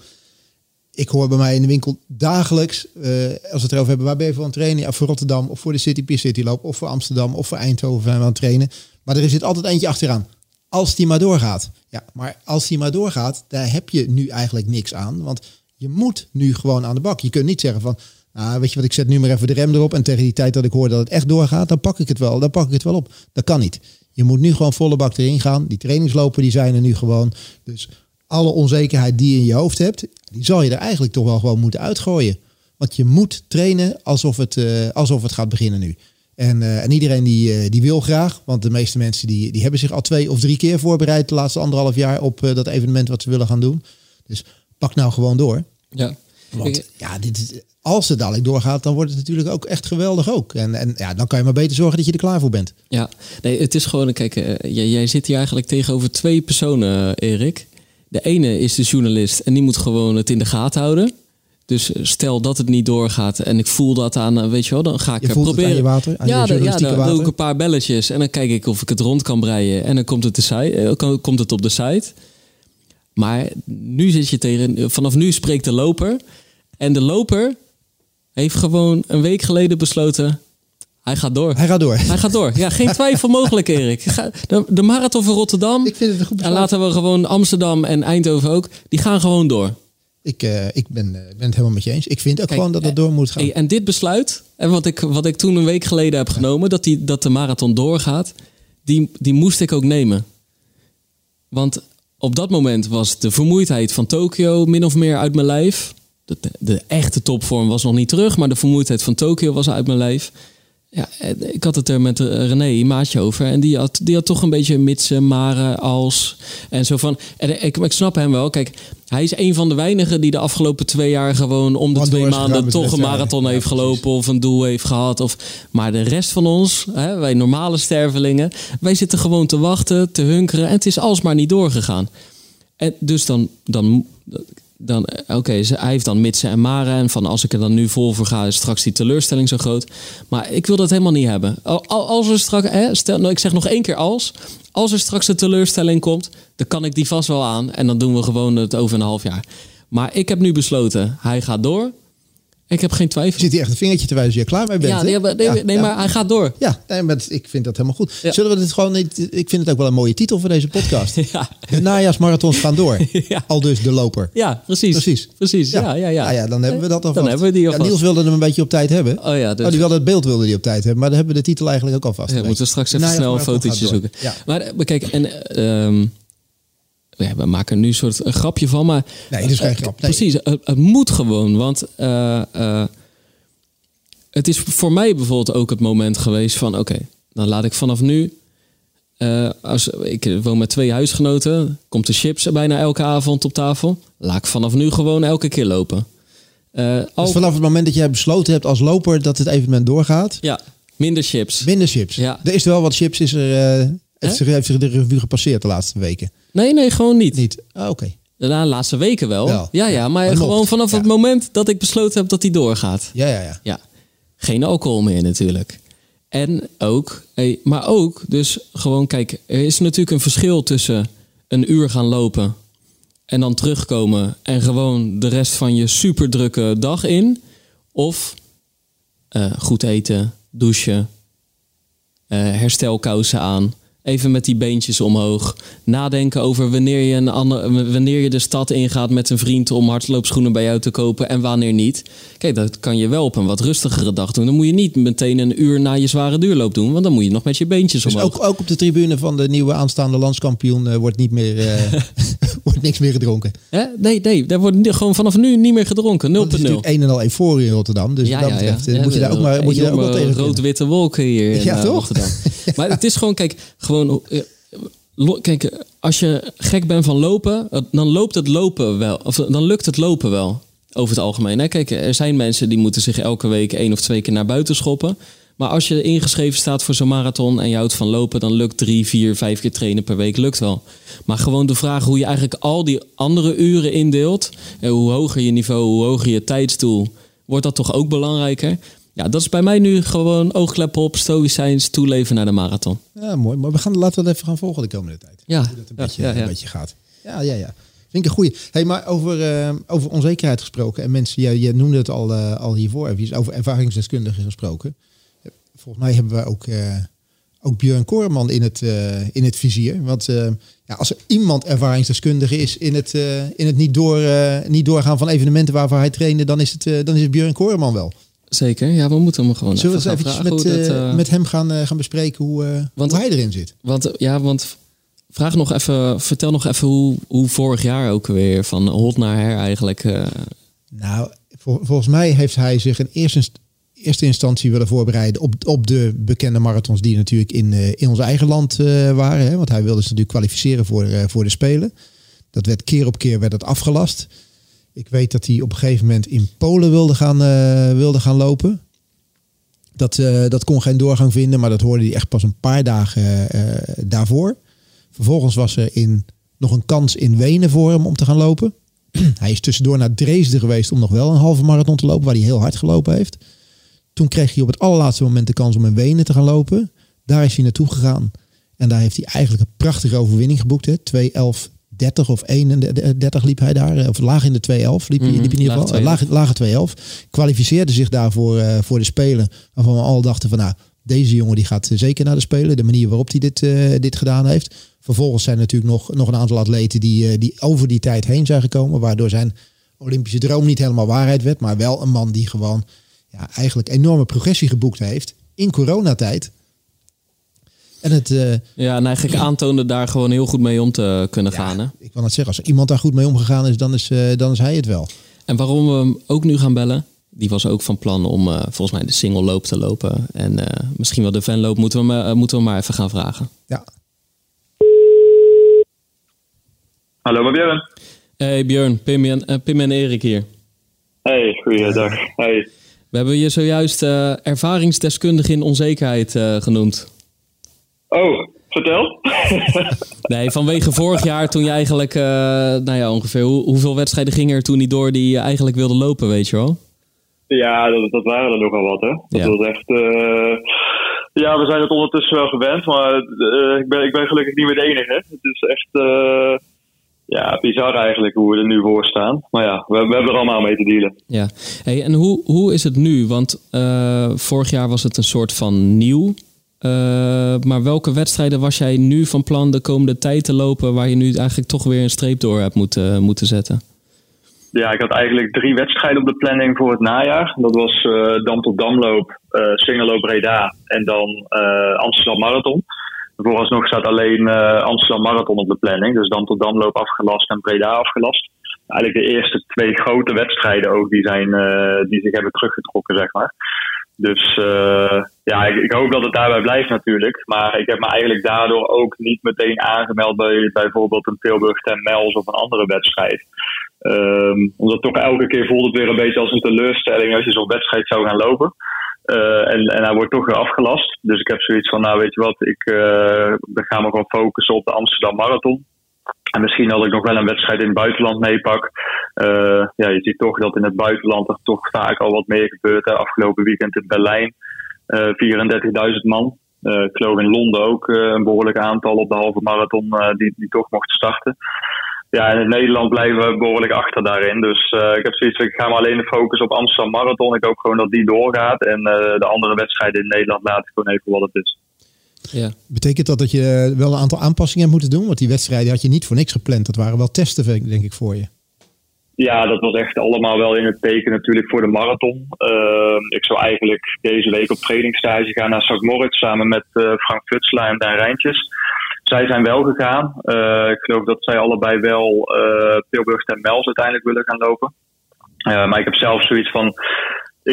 ik hoor bij mij in de winkel dagelijks, uh, als we het erover hebben, waar ben je voor aan het trainen? Ja, voor Rotterdam of voor de City Pier City Loop of voor Amsterdam of voor Eindhoven zijn we aan het trainen. Maar er zit altijd eentje achteraan. Als die maar doorgaat. Ja, maar als die maar doorgaat, daar heb je nu eigenlijk niks aan. Want je moet nu gewoon aan de bak. Je kunt niet zeggen van, nou, weet je wat, ik zet nu maar even de rem erop. En tegen die tijd dat ik hoor dat het echt doorgaat, dan pak ik het wel. Dan pak ik het wel op. Dat kan niet. Je moet nu gewoon volle bak erin gaan. Die trainingslopen die zijn er nu gewoon. Dus alle onzekerheid die je in je hoofd hebt, die zal je er eigenlijk toch wel gewoon moeten uitgooien. Want je moet trainen alsof het, uh, alsof het gaat beginnen nu. En, uh, en iedereen die, uh, die wil graag, want de meeste mensen die, die hebben zich al twee of drie keer voorbereid de laatste anderhalf jaar op dat evenement wat ze willen gaan doen. Dus pak nou gewoon door. Ja. Want ja, dit, als het dadelijk doorgaat, dan wordt het natuurlijk ook echt geweldig ook. En, en ja, dan kan je maar beter zorgen dat je er klaar voor bent. Ja, nee, het is gewoon, kijk, jij, jij zit hier eigenlijk tegenover twee personen, Erik. De ene is de journalist en die moet gewoon het in de gaten houden. Dus stel dat het niet doorgaat en ik voel dat aan, eh, weet je wel, dan ga ik je er proberen. je water, ja, ja, dan doe ik een paar belletjes en dan kijk ik of ik het rond kan breien. En dan komt het, de site, eh, komt het op de site. Maar nu zit je tegen, vanaf nu spreekt de loper. En de loper heeft gewoon een week geleden besloten, Hij gaat door. Hij gaat door. Hij gaat door. Ja, geen twijfel mogelijk, Erik. De, de marathon van Rotterdam. Ik vind het een goed En besluit. laten we gewoon Amsterdam en Eindhoven ook. Die gaan gewoon door. Ik, eh, ik ben, eh, ben het helemaal met je eens. Ik vind ook Kijk, gewoon dat het door moet gaan. En dit besluit, en wat ik, wat ik toen een week geleden heb genomen, dat, die, dat de marathon doorgaat, die, die moest ik ook nemen. Want op dat moment was de vermoeidheid van Tokio min of meer uit mijn lijf. De, de echte topvorm was nog niet terug, maar de vermoeidheid van Tokio was uit mijn lijf. Ja, ik had het er met eh, René, maatje, over. En die had, die had toch een beetje mitsen, maren, als. En zo van. En ik, ik snap hem wel. Kijk, hij is een van de weinigen die de afgelopen twee jaar gewoon om de twee maanden toch een marathon Ja, heeft precies. gelopen of een doel heeft gehad. Of, maar de rest van ons, hè, wij normale stervelingen, wij zitten gewoon te wachten, te hunkeren. En het is alsmaar niet doorgegaan. En dus dan, dan, dan oké, ze- hij heeft dan mitsen en maren. En van als ik er dan nu vol voor ga, is straks die teleurstelling zo groot. Maar ik wil dat helemaal niet hebben. Al- al- Als er straks, hè, stel, nou, ik zeg nog één keer als. Als er straks een teleurstelling komt, dan kan ik die vast wel aan. En dan doen we gewoon het over een half jaar. Maar ik heb nu besloten, hij gaat door. Ik heb geen twijfel. Zit hij echt een vingertje te wijzen als je er klaar mee bent? Ja, nee, maar- nee, Ja, nee, ja. maar hij gaat door. Ja, nee, maar het- ik vind dat helemaal goed. Ja. Zullen we dit gewoon niet... Ik vind het ook wel een mooie titel voor deze podcast. [LAUGHS] Ja, De najaarsmarathons gaan door. [LAUGHS] Ja. Al dus de loper. ja precies. Precies. Precies, ja, ja, ja. Nou ja, dan hebben we dat alvast. Dan hebben we die alvast. Niels wilde hem een beetje op tijd hebben. Oh ja, dus Oh, die wilde het beeld wilde die op tijd hebben. Maar dan hebben we de titel eigenlijk ook alvast. Ja, we moeten straks even snel een fotootje zoeken. Ja. Maar eh, kijk, en ehm, ja, we maken nu een soort een grapje van, maar Nee, dat is geen grap. Nee. Precies, het, het moet gewoon, want eh, eh, het is voor mij bijvoorbeeld ook het moment geweest van, oké, dan laat ik vanaf nu. eh, als, ik woon met twee huisgenoten, komt de chips bijna elke avond op tafel. Laat ik vanaf nu gewoon elke keer lopen. Dus vanaf het moment dat jij besloten hebt als loper dat het evenement doorgaat, ja, minder chips. minder chips. Ja. Er is wel wat chips, is er, heeft, zich, heeft zich de revue gepasseerd de laatste weken. Nee, nee, gewoon niet. Niet? Ah, Oké. De laatste weken wel. Wel. Ja, ja, maar Maar gewoon vanaf het moment dat ik besloten heb dat hij doorgaat. Ja, ja, ja. Ja, geen alcohol meer natuurlijk. En ook, hey, maar ook, dus gewoon, kijk, er is natuurlijk een verschil tussen een uur gaan lopen en dan terugkomen en gewoon de rest van je superdrukke dag in. Of eh, goed eten, douchen, eh, herstelkousen aan. Even met die beentjes omhoog. Nadenken over wanneer je, een ander, wanneer je de stad ingaat met een vriend om hardloopschoenen bij jou te kopen en wanneer niet. Kijk, dat kan je wel op een wat rustigere dag doen. Dan moet je niet meteen een uur na je zware duurloop doen, want dan moet je nog met je beentjes Dus omhoog. ook, ook op de tribune van de nieuwe aanstaande landskampioen eh, wordt, niet meer, eh, [LAUGHS] [LAUGHS] wordt niks meer gedronken. Hè? Nee, nee, daar wordt gewoon vanaf nu niet meer gedronken. 0.0. Want het is natuurlijk een en al euforie in Rotterdam. Dus wat dat betreft eh, moet je daar ook maar, moet je daar ook wel tegen. Rood-witte wolken hier [LAUGHS] in Ja, eh, toch? Rotterdam. Maar het is gewoon, kijk, gewoon... eh, Kijk, eh, als je gek bent van lopen, eh, dan loopt het lopen wel. Of eh, dan lukt het lopen wel. Over het algemeen. Hè? Kijk, er zijn mensen die moeten zich elke week één of twee keer naar buiten schoppen. Maar als je ingeschreven staat voor zo'n marathon en je houdt van lopen, dan lukt drie, vier, vijf keer trainen per week lukt wel. Maar gewoon de vraag hoe je eigenlijk al die andere uren indeelt. En hoe hoger je niveau, hoe hoger je tijdsdoel, wordt dat toch ook belangrijker. Ja, dat is bij mij nu gewoon oogklep op, stoïcijns, toeleven naar de marathon. Ja, mooi. Maar we gaan, laten we dat even gaan volgen de komende tijd. Ja, Hoe dat een, ja, beetje, ja, ja. een beetje gaat. Ja, ja, ja. Vind ik een goeie. Hey, maar over, eh, over onzekerheid gesproken. En mensen, jij, jij noemde het al, eh, al hiervoor even. Over ervaringsdeskundigen gesproken. Volgens mij hebben we ook, eh, ook Björn Koreman in het, in het vizier. Want ja, als er iemand ervaringsdeskundige is in het, in het niet, door, niet doorgaan van evenementen waarvoor hij trainde, dan is het, dan is het Björn Koreman wel. Zeker, ja, we moeten hem gewoon Zullen we even eens met, dat, eh, eh, met hem gaan, eh, gaan bespreken hoe, Want- hoe hij erin zit? Want, ja, want vraag nog even, vertel nog even hoe, hoe vorig jaar ook weer van hot naar her eigenlijk. Nou, vol- volgens mij heeft hij zich in eerste, eerste instantie willen voorbereiden op, op de bekende marathons die natuurlijk in, in ons eigen land waren. Hè? Want hij wilde zich natuurlijk kwalificeren voor, voor de Spelen. Dat werd keer op keer werd het afgelast. Ik weet dat hij op een gegeven moment in Polen wilde gaan, eh, wilde gaan lopen. Dat, eh, dat kon geen doorgang vinden, maar dat hoorde hij echt pas een paar dagen eh, daarvoor. Vervolgens was er in, nog een kans in Wenen voor hem om te gaan lopen. [CLEARS THROAT] hij is tussendoor naar Dresden geweest om nog wel een halve marathon te lopen, waar hij heel hard gelopen heeft. Toen kreeg hij op het allerlaatste moment de kans om in Wenen te gaan lopen. Daar is hij naartoe gegaan. En daar heeft hij eigenlijk een prachtige overwinning geboekt. 2,11. 30 of 31 liep hij daar. Of laag in de 2.11 liep, hij in ieder geval. 2.11. Laag, lage 2.11. Kwalificeerde zich daarvoor eh, voor de Spelen. Waarvan we al dachten van nou, deze jongen die gaat zeker naar de Spelen. De manier waarop hij dit, dit gedaan heeft. Vervolgens zijn er natuurlijk nog, nog een aantal atleten die, die over die tijd heen zijn gekomen. Waardoor zijn Olympische droom niet helemaal waarheid werd. Maar wel een man die gewoon ja, eigenlijk enorme progressie geboekt heeft in coronatijd. En het, uh, ja, en eigenlijk aantoonde daar gewoon heel goed mee om te kunnen gaan. Hè? Ik wil het zeggen, als iemand daar goed mee omgegaan is, dan is, uh, dan is hij het wel. En waarom we hem ook nu gaan bellen, die was ook van plan om uh, volgens mij de single loop te lopen. En misschien wel de fanloop moeten we, moeten we maar even gaan vragen. Ja. Hallo, maar Björn. Hey Björn, Pim en, Pim en Erik hier. Hey, goeiedag. Hey. We hebben je zojuist ervaringsdeskundige in onzekerheid genoemd. Oh, vertel. [LAUGHS] nee, vanwege vorig jaar toen je eigenlijk, uh, nou ja, ongeveer hoe, hoeveel wedstrijden gingen er toen niet door die je eigenlijk wilde lopen, weet je wel? Ja, dat, dat waren er nogal wat, hè. Dat was echt... Uh, ja, we zijn het ondertussen wel gewend, maar uh, ik, ben, ik ben gelukkig niet meer de enige. Het is echt ja, bizar eigenlijk hoe we er nu voor staan. Maar ja, we, we hebben er allemaal mee te dealen. Ja, hey, en hoe, hoe is het nu? Want vorig jaar was het een soort van nieuw. Uh, maar welke wedstrijden was jij nu van plan de komende tijd te lopen waar je nu eigenlijk toch weer een streep door hebt moeten, moeten zetten? Ja, ik had eigenlijk drie wedstrijden op de planning voor het najaar. Dat was uh, Dam tot Damloop, uh, Singeloop Breda en dan Amsterdam Marathon. Vooralsnog staat alleen Amsterdam Marathon op de planning. Dus Dam tot Damloop afgelast en Breda afgelast. Eigenlijk de eerste twee grote wedstrijden ook die, zijn, die zich hebben teruggetrokken, zeg maar. Dus uh, ja, ik, ik, hoop dat het daarbij blijft natuurlijk. Maar ik heb me eigenlijk daardoor ook niet meteen aangemeld bij bijvoorbeeld een Tilburg ten Mels of een andere wedstrijd. Um, omdat toch elke keer voelt het weer een beetje als een teleurstelling als je zo'n wedstrijd zou gaan lopen. Uh, en, en hij wordt toch weer afgelast. Dus ik heb zoiets van, nou weet je wat, ik uh, ga me gewoon focussen op de Amsterdam Marathon. En misschien dat ik nog wel een wedstrijd in het buitenland meepak. Uh, ja, je ziet toch dat in het buitenland er toch vaak al wat meer gebeurt. Hè. Afgelopen weekend in Berlijn uh, 34.000 man. Uh, ik geloof in Londen ook een behoorlijk aantal op de halve marathon die, die toch mochten starten. Ja, in Nederland blijven we behoorlijk achter daarin. Dus ik heb zoiets ik ga me alleen focussen op Amsterdam Marathon. Ik hoop gewoon dat die doorgaat. En de andere wedstrijden in Nederland laat ik gewoon even wat het is. Ja. Betekent dat dat je wel een aantal aanpassingen hebt moeten doen? Want die wedstrijden had je niet voor niks gepland. Dat waren wel testen, denk ik, voor je. Ja, dat was echt allemaal wel in het teken natuurlijk voor de marathon. Uh, ik zou eigenlijk deze week op trainingsstage gaan naar St. Moritz samen met uh, Frank Futselaar en Dan Rijntjes. Zij zijn wel gegaan. Uh, ik geloof dat zij allebei wel Tilburg en Mels uiteindelijk willen gaan lopen. maar ik heb zelf zoiets van,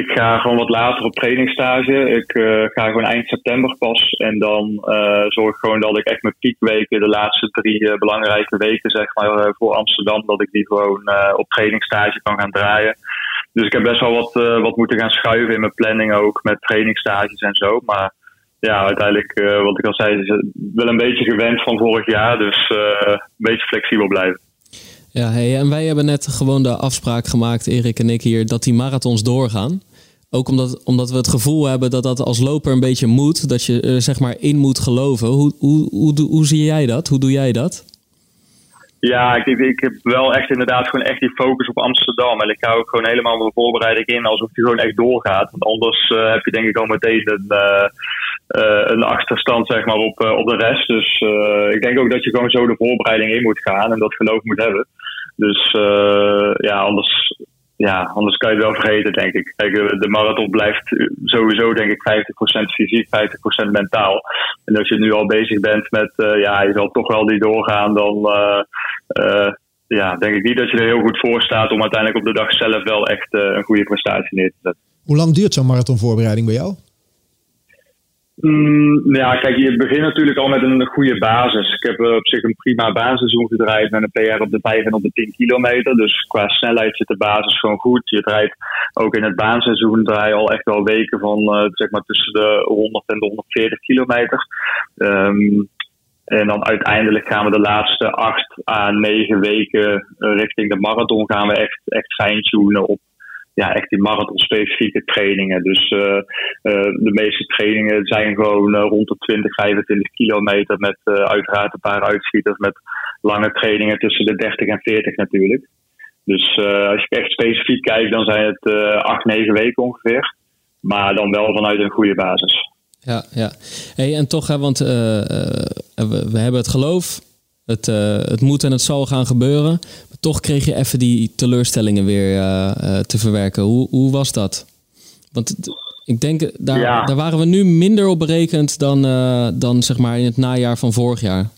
ik ga gewoon wat later op trainingsstage. Ik uh, ga gewoon eind september pas. En dan uh, zorg ik gewoon dat ik echt mijn piekweken, de laatste drie uh, belangrijke weken zeg maar, voor Amsterdam, dat ik die gewoon op trainingsstage kan gaan draaien. Dus ik heb best wel wat, wat moeten gaan schuiven in mijn planning ook met trainingsstages en zo. Maar ja, uiteindelijk, wat ik al zei, is wel een beetje gewend van vorig jaar. Dus een beetje flexibel blijven. Ja, hey, en wij hebben net gewoon de afspraak gemaakt, Erik en ik hier, dat die marathons doorgaan. Ook omdat, omdat we het gevoel hebben dat dat als loper een beetje moet, dat je er zeg maar in moet geloven. Hoe, hoe, hoe, hoe zie jij dat? Hoe doe jij dat? Ja, ik, ik heb wel echt inderdaad gewoon echt die focus op Amsterdam. En ik ga ook gewoon helemaal mijn voorbereiding in alsof die gewoon echt doorgaat. Want anders uh, heb je denk ik al meteen een, uh, een achterstand zeg maar, op, op de rest. Dus ik denk ook dat je gewoon zo de voorbereiding in moet gaan en dat geloof moet hebben. Dus ja, anders, ja, anders kan je het wel vergeten, denk ik. Kijk, de marathon blijft sowieso, denk ik, 50% fysiek, 50% mentaal. En als je nu al bezig bent met, ja, je zal toch wel die doorgaan, dan ja, denk ik niet dat je er heel goed voor staat om uiteindelijk op de dag zelf wel echt een goede prestatie neer te zetten. Hoe lang duurt zo'n marathonvoorbereiding bij jou? Mm, ja, kijk, je begint natuurlijk al met een goede basis. Ik heb uh, op zich een prima basisseizoen gedraaid met een PR op de 5 en op de 10 kilometer. Dus qua snelheid zit de basis gewoon goed. Je draait ook in het baanseizoen draai al echt wel weken van uh, zeg maar tussen de 100 en de 140 kilometer. Um, en dan uiteindelijk gaan we de laatste 8 à 9 weken uh, richting de marathon gaan we echt, echt fine-tunen op ja, echt die marathon-specifieke trainingen. Dus uh, uh, de meeste trainingen zijn gewoon uh, rond de 20, 25 kilometer. Met uiteraard een paar uitschieters. Met lange trainingen tussen de 30 en 40 natuurlijk. Dus als je echt specifiek kijkt, dan zijn het 8, 9 weken ongeveer. Maar dan wel vanuit een goede basis. Ja, ja. Hey, en toch, hè, want we, hebben het geloof, het, uh, het moet en het zal gaan gebeuren. Maar toch kreeg je even die teleurstellingen weer te verwerken. Hoe, hoe was dat? Want ik denk, daar, ja. daar waren we nu minder op berekend dan, dan zeg maar in het najaar van vorig jaar.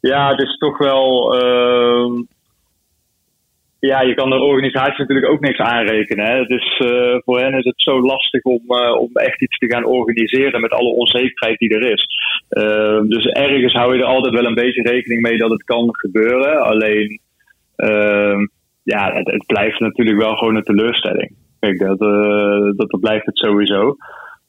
Ja, het is toch wel ehm, ja, je kan de organisatie natuurlijk ook niks aanrekenen. Hè. Dus uh, voor hen is het zo lastig om, uh, om echt iets te gaan organiseren met alle onzekerheid die er is. Uh, dus ergens hou je er altijd wel een beetje rekening mee dat het kan gebeuren. Alleen, ehm, ja, het, het, blijft natuurlijk wel gewoon een teleurstelling. Kijk, dat, eh, dat, dat blijft het sowieso.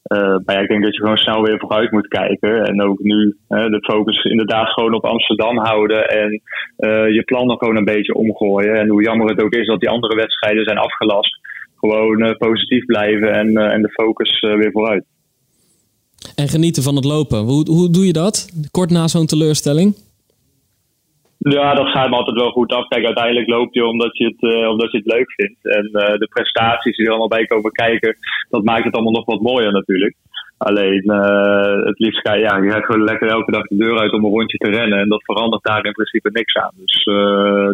Uh, maar ja, ik denk dat je gewoon snel weer vooruit moet kijken. En ook nu de focus inderdaad gewoon op Amsterdam houden. En uh, je plannen gewoon een beetje omgooien. En hoe jammer het ook is dat die andere wedstrijden zijn afgelast. Gewoon uh, positief blijven en, en de focus weer vooruit. En genieten van het lopen. Hoe, hoe doe je dat? Kort na zo'n teleurstelling? Ja, dat gaat me altijd wel goed af. Kijk, uiteindelijk loop je omdat je het, uh, omdat je het leuk vindt. En uh, de prestaties die er allemaal bij komen kijken, dat maakt het allemaal nog wat mooier natuurlijk. Alleen, uh, het liefst ga je, ja, je gaat gewoon lekker elke dag de deur uit om een rondje te rennen. En dat verandert daar in principe niks aan. Dus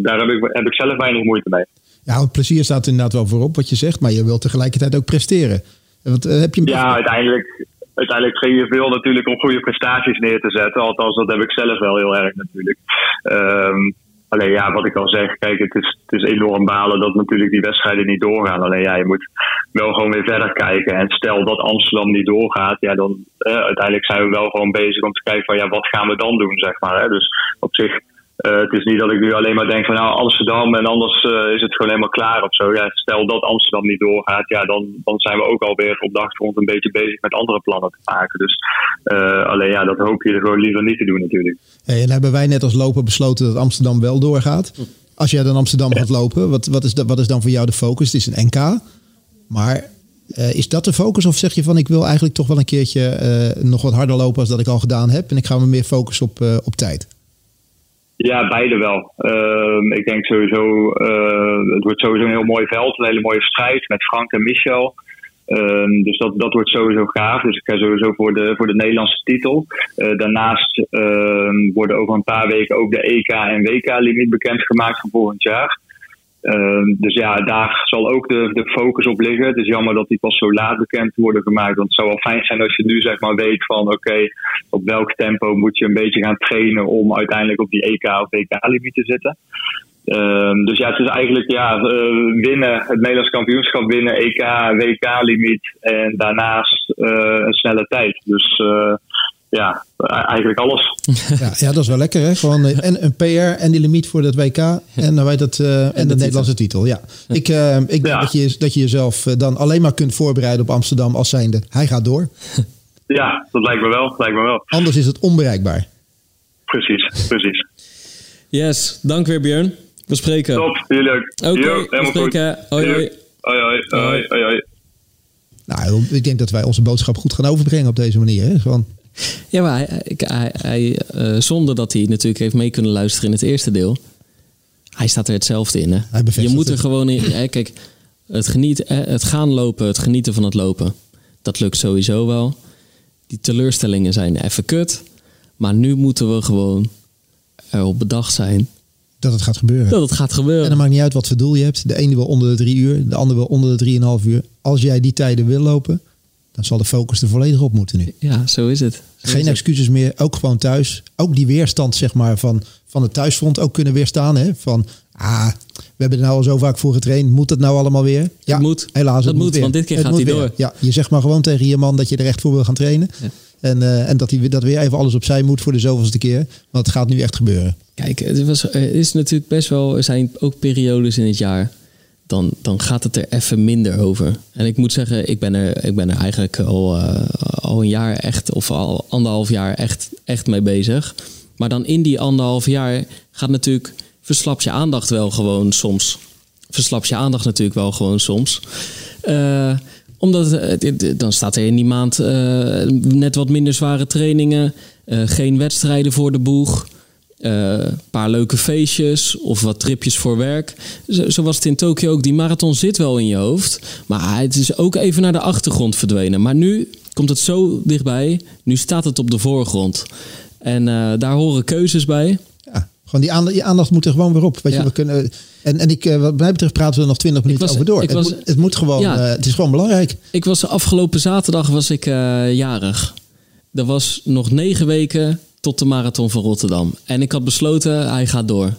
daar heb ik, heb ik zelf weinig moeite mee. Ja, het plezier staat inderdaad wel voorop wat je zegt, maar je wilt tegelijkertijd ook presteren. Want, heb je ja, uiteindelijk, uiteindelijk ging je veel natuurlijk om goede prestaties neer te zetten. Althans, dat heb ik zelf wel heel erg natuurlijk. Um, alleen ja, wat ik al zeg, kijk, het is, het is enorm balen dat natuurlijk die wedstrijden niet doorgaan. Alleen ja, je moet wel gewoon weer verder kijken. En stel dat Amsterdam niet doorgaat, ja, dan eh, uiteindelijk zijn we wel gewoon bezig om te kijken van ja, wat gaan we dan doen, zeg maar. Hè? Dus op zich uh, het is niet dat ik nu alleen maar denk van nou Amsterdam en anders uh, is het gewoon helemaal klaar of zo. Ja, stel dat Amsterdam niet doorgaat, ja, dan, dan zijn we ook alweer op de achtergrond een beetje bezig met andere plannen te maken. Dus uh, alleen ja, dat hoop je er gewoon liever niet te doen natuurlijk. Hey, en hebben wij net als lopen besloten dat Amsterdam wel doorgaat. Als jij dan Amsterdam gaat lopen, wat, wat, is, wat is dan voor jou de focus? Het is een NK, maar is dat de focus of zeg je van ik wil eigenlijk toch wel een keertje nog wat harder lopen als dat ik al gedaan heb en ik ga me meer focussen op, op tijd? Ja, beide wel. Uh, ik denk sowieso, uh, het wordt sowieso een heel mooi veld, een hele mooie strijd met Frank en Michel. Uh, dus dat, dat wordt sowieso gaaf. Dus ik ga sowieso voor de, voor de Nederlandse titel. Uh, daarnaast ehm, worden over een paar weken ook de EK en WK-limiet bekendgemaakt voor volgend jaar. Uh, dus ja, daar zal ook de, de focus op liggen. Het is jammer dat die pas zo laat bekend worden gemaakt. Want het zou wel fijn zijn als je nu zeg maar weet van oké, op welk tempo moet je een beetje gaan trainen om uiteindelijk op die EK of WK-limiet te zitten. Uh, dus ja, het is eigenlijk ja, uh, winnen, het Nederlands kampioenschap winnen, EK, WK-limiet en daarnaast uh, een snelle tijd. Dus uh, ja, eigenlijk alles. [LAUGHS] Ja, ja, dat is wel lekker hè. Gewoon eh, en een PR en die limiet voor het WK en dan weet dat uh, en, en de, Nederlandse titel. Ja, ik, uh, ik denk dat je dat je jezelf dan alleen maar kunt voorbereiden op Amsterdam als zijnde. Hij gaat door. [LAUGHS] Ja, dat lijkt me wel. Dat lijkt me wel. Anders is het onbereikbaar. Precies, precies. Yes, dank weer Björn. We spreken. Top, jullie ook. Oké, okay, we spreken. Hoi, hoi. Hoi, hoi, hoi, hoi, hoi. Nou, ik denk dat wij onze boodschap goed gaan overbrengen op deze manier. Hè? Gewoon ja, maar hij, hij, hij uh, zonder dat hij natuurlijk heeft mee kunnen luisteren in het eerste deel. Hij staat er hetzelfde in. Hè? Je moet er gewoon in. Hè, kijk, het, geniet, het gaan lopen, het genieten van het lopen. Dat lukt sowieso wel. Die teleurstellingen zijn even kut. Maar nu moeten we gewoon erop bedacht zijn. Dat het gaat gebeuren. Dat het gaat gebeuren. En dan maakt niet uit wat voor doel je hebt. De ene wil onder de drie uur, de andere wil onder de drieënhalf uur. Als jij die tijden wil lopen, dan zal de focus er volledig op moeten nu. Ja, zo is het. Geen excuses meer, ook gewoon thuis. Ook die weerstand zeg maar, van, van het thuisfront ook kunnen weerstaan. Hè? Van, ah, we hebben er nou al zo vaak voor getraind. Moet het nou allemaal weer? Ja, het moet. Helaas, het, moet, want dit keer gaat hij door. Ja, je zegt maar gewoon tegen je man dat je er echt voor wil gaan trainen. En, uh, en dat hij dat weer even alles opzij moet voor de zoveelste keer. Want het gaat nu echt gebeuren. Kijk, het, was, is natuurlijk best wel... Er zijn ook periodes in het jaar dan, dan gaat het er even minder over. En ik moet zeggen, ik ben er, ik ben er eigenlijk al, uh, al een jaar echt, of al anderhalf jaar echt, echt mee bezig. Maar dan in die anderhalf jaar gaat natuurlijk, verslap je aandacht wel gewoon soms. Verslap je aandacht natuurlijk wel gewoon soms. Uh, omdat uh, dan staat er in die maand net wat minder zware trainingen, geen wedstrijden voor de boeg. Een uh, paar leuke feestjes of wat tripjes voor werk. Zo, zo, was het in Tokio ook. Die marathon zit wel in je hoofd. Maar het is ook even naar de achtergrond verdwenen. Maar nu komt het zo dichtbij. Nu staat het op de voorgrond. En eh, daar horen keuzes bij. Ja, gewoon die aandacht, die aandacht moet er gewoon weer op. Weet Ja. je, we kunnen, en, en ik, eh, wat mij betreft praten we er nog twintig minuten was- over door. Het, moet, het moet gewoon, Ja. eh, het is gewoon belangrijk. Ik was afgelopen zaterdag was ik eh, jarig. Er was nog negen weken tot de marathon van Rotterdam. En ik had besloten, hij gaat door.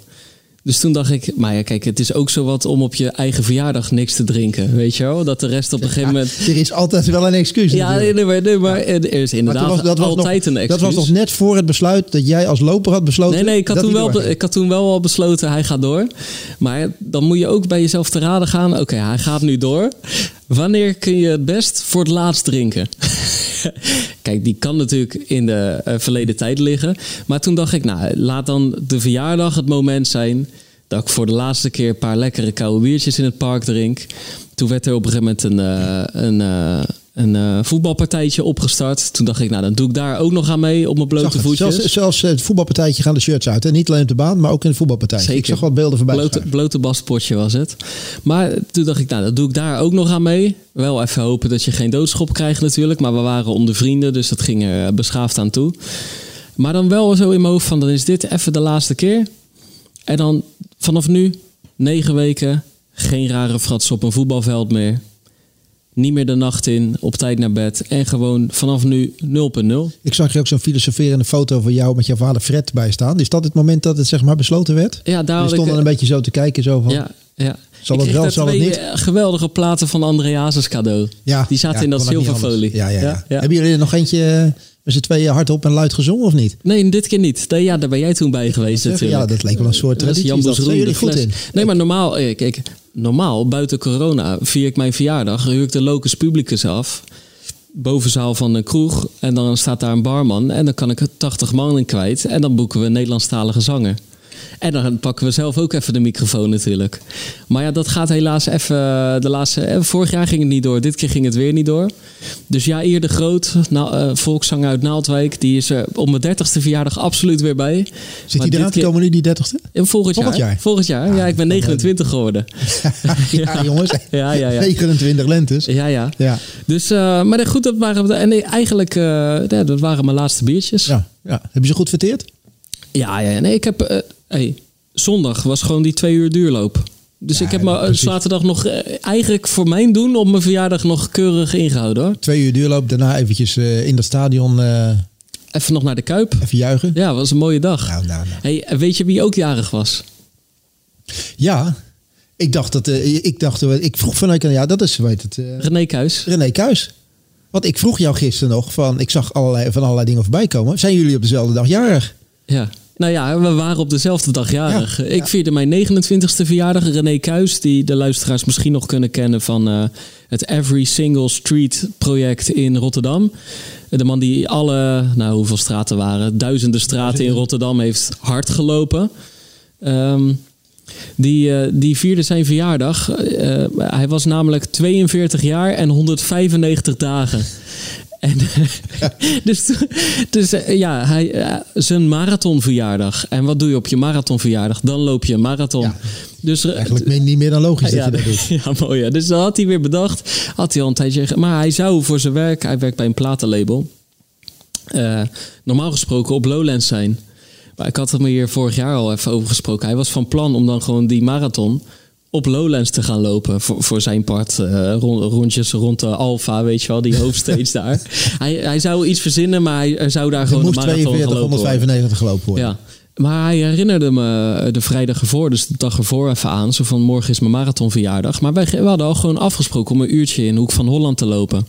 Dus toen dacht ik, maar ja, kijk, het is ook zo wat om op je eigen verjaardag niks te drinken. Weet je wel? Dat de rest op een gegeven moment. Er is altijd wel een excuus. Ja, natuurlijk. nee, maar, nee, maar er is inderdaad was- dat was altijd nog, een excuus. Dat was nog net voor het besluit dat jij als loper had besloten. Nee, nee, ik had, toen wel, ik had toen wel al besloten, hij gaat door. Maar dan moet je ook bij jezelf te raden gaan. Oké, hij gaat nu door. Wanneer kun je het best voor het laatst drinken? [LAUGHS] Kijk, die kan natuurlijk in de eh, verleden tijd liggen. Maar toen dacht ik, nou, laat dan de verjaardag het moment zijn... dat ik voor de laatste keer een paar lekkere koude biertjes in het park drink. Toen werd er op een gegeven moment een, eh, een, eh, een eh, voetbalpartijtje opgestart. Toen dacht ik, nou, dan doe ik daar ook nog aan mee op mijn blote voetjes. Zelfs, zelfs het voetbalpartijtje gaan de shirts uit. En niet alleen op de baan, maar ook in het voetbalpartijtje. Zeker. Ik zag wat beelden voorbij. Blote, blote baspotje was het. Maar toen dacht ik, nou, dat doe ik daar ook nog aan mee. Wel even hopen dat je geen doodschop krijgt natuurlijk. Maar we waren onder vrienden, dus dat ging er beschaafd aan toe. Maar dan wel zo in mijn hoofd van, dan is dit even de laatste keer. En dan vanaf nu, negen weken, geen rare frats op een voetbalveld meer. Niet meer de nacht in, op tijd naar bed. En gewoon vanaf nu 0.0. Ik zag je ook zo'n filosoferende foto van jou met jouw vader Fred bij staan. Is dat het moment dat het zeg maar besloten werd? Ja, daar Je stond dan een beetje zo te kijken. Zo van, Ja, ja. Zal ik het wel, zal het niet? eh, geweldige platen van André Hazes cadeau. Ja, Die zaten ja, in dat zilverfolie. Ja, ja, ja. Ja. Hebben jullie er nog eentje eh, met z'n tweeën hardop en luid gezongen of niet? Nee, dit keer niet. Nee, ja, daar ben jij toen bij geweest natuurlijk. ja, dat leek wel een soort Dat is traditie. Dat zijn jullie goed in. Nee, maar normaal, eh, kijk, normaal, buiten corona, vier ik mijn verjaardag, huur ik de locus publicus af. Bovenzaal van een kroeg. En dan staat daar een barman. En dan kan ik er 80 man in kwijt. En dan boeken we Nederlandstalige zanger. En dan pakken we zelf ook even de microfoon natuurlijk. Maar ja, dat gaat helaas even de laatste... eh, Vorig jaar ging het niet door, dit keer ging het weer niet door. Dus ja, Ier de Groot, na, eh, volkszanger uit Naaldwijk... die is er op mijn dertigste verjaardag absoluut weer bij. Zit hij eraan te komen nu, die dertigste? en Volgend, Volgend jaar. jaar? Volgend jaar. ja, ik ben 29 geworden. [LAUGHS] ja, jongens. [LAUGHS] Ja, ja, ja. 29 lentes. Ja, ja. Ja, Dus, eh, maar goed, dat waren, en nee, eigenlijk, eh, ja, dat waren mijn laatste biertjes. ja, ja. Heb je ze goed verteerd? Ja, ja, nee, ik heb, eh, hey, zondag was gewoon die twee uur duurloop. Dus Ja, ik heb me eh, zaterdag nog eh, eigenlijk voor mijn doen op mijn verjaardag nog keurig ingehouden hoor. Twee uur duurloop, daarna eventjes eh, in dat stadion Even nog naar de Kuip. even juichen. Ja, was een mooie dag. Nou, nou, nou. Hey, weet je wie ook jarig was? Ja, ik dacht dat, ik dacht, ik vroeg van, ja, dat is, weet het, René Kuis. René Kuis. Want ik vroeg jou gisteren nog van, ik zag allerlei, van allerlei dingen voorbij komen. Zijn jullie op dezelfde dag jarig? Ja. Nou ja, we waren op dezelfde dag jarig. Ja, ik ja. vierde mijn 29ste verjaardag. René Kuis, die de luisteraars misschien nog kunnen kennen van eh, het Every Single Street project in Rotterdam. De man die alle, nou hoeveel straten waren, duizenden straten in Rotterdam heeft hard gelopen. Ehm, die, eh, die vierde zijn verjaardag. Eh, hij was namelijk 42 jaar en 195 dagen. En, [LAUGHS] dus dus eh, ja, hij, eh, zijn marathonverjaardag. En wat doe je op je marathonverjaardag? Dan loop je een marathon. Ja. Dus, eh, Eigenlijk niet meer dan logisch dat je dat [LAUGHS] doet. ja, mooi. Ja. Dus dat had hij weer bedacht. Had hij al een tijdje. Maar hij zou voor zijn werk, hij werkt bij een platenlabel. normaal gesproken op Lowlands zijn. Maar ik had het me hier vorig jaar al even over gesproken. Hij was van plan om dan gewoon die marathon op Lowlands te gaan lopen. Voor, voor zijn part. eh, rond, rondjes rond de Alfa, weet je wel, die hoofdstage [LAUGHS] daar. Hij, hij zou iets verzinnen, maar hij, zou daar gewoon moest een marathon 42, gelopen worden. 195 gelopen worden. Ja. Maar hij herinnerde me de vrijdag ervoor, dus de dag ervoor even aan. Zo van morgen is mijn marathonverjaardag. Maar wij we hadden al gewoon afgesproken om een uurtje in Hoek van Holland te lopen.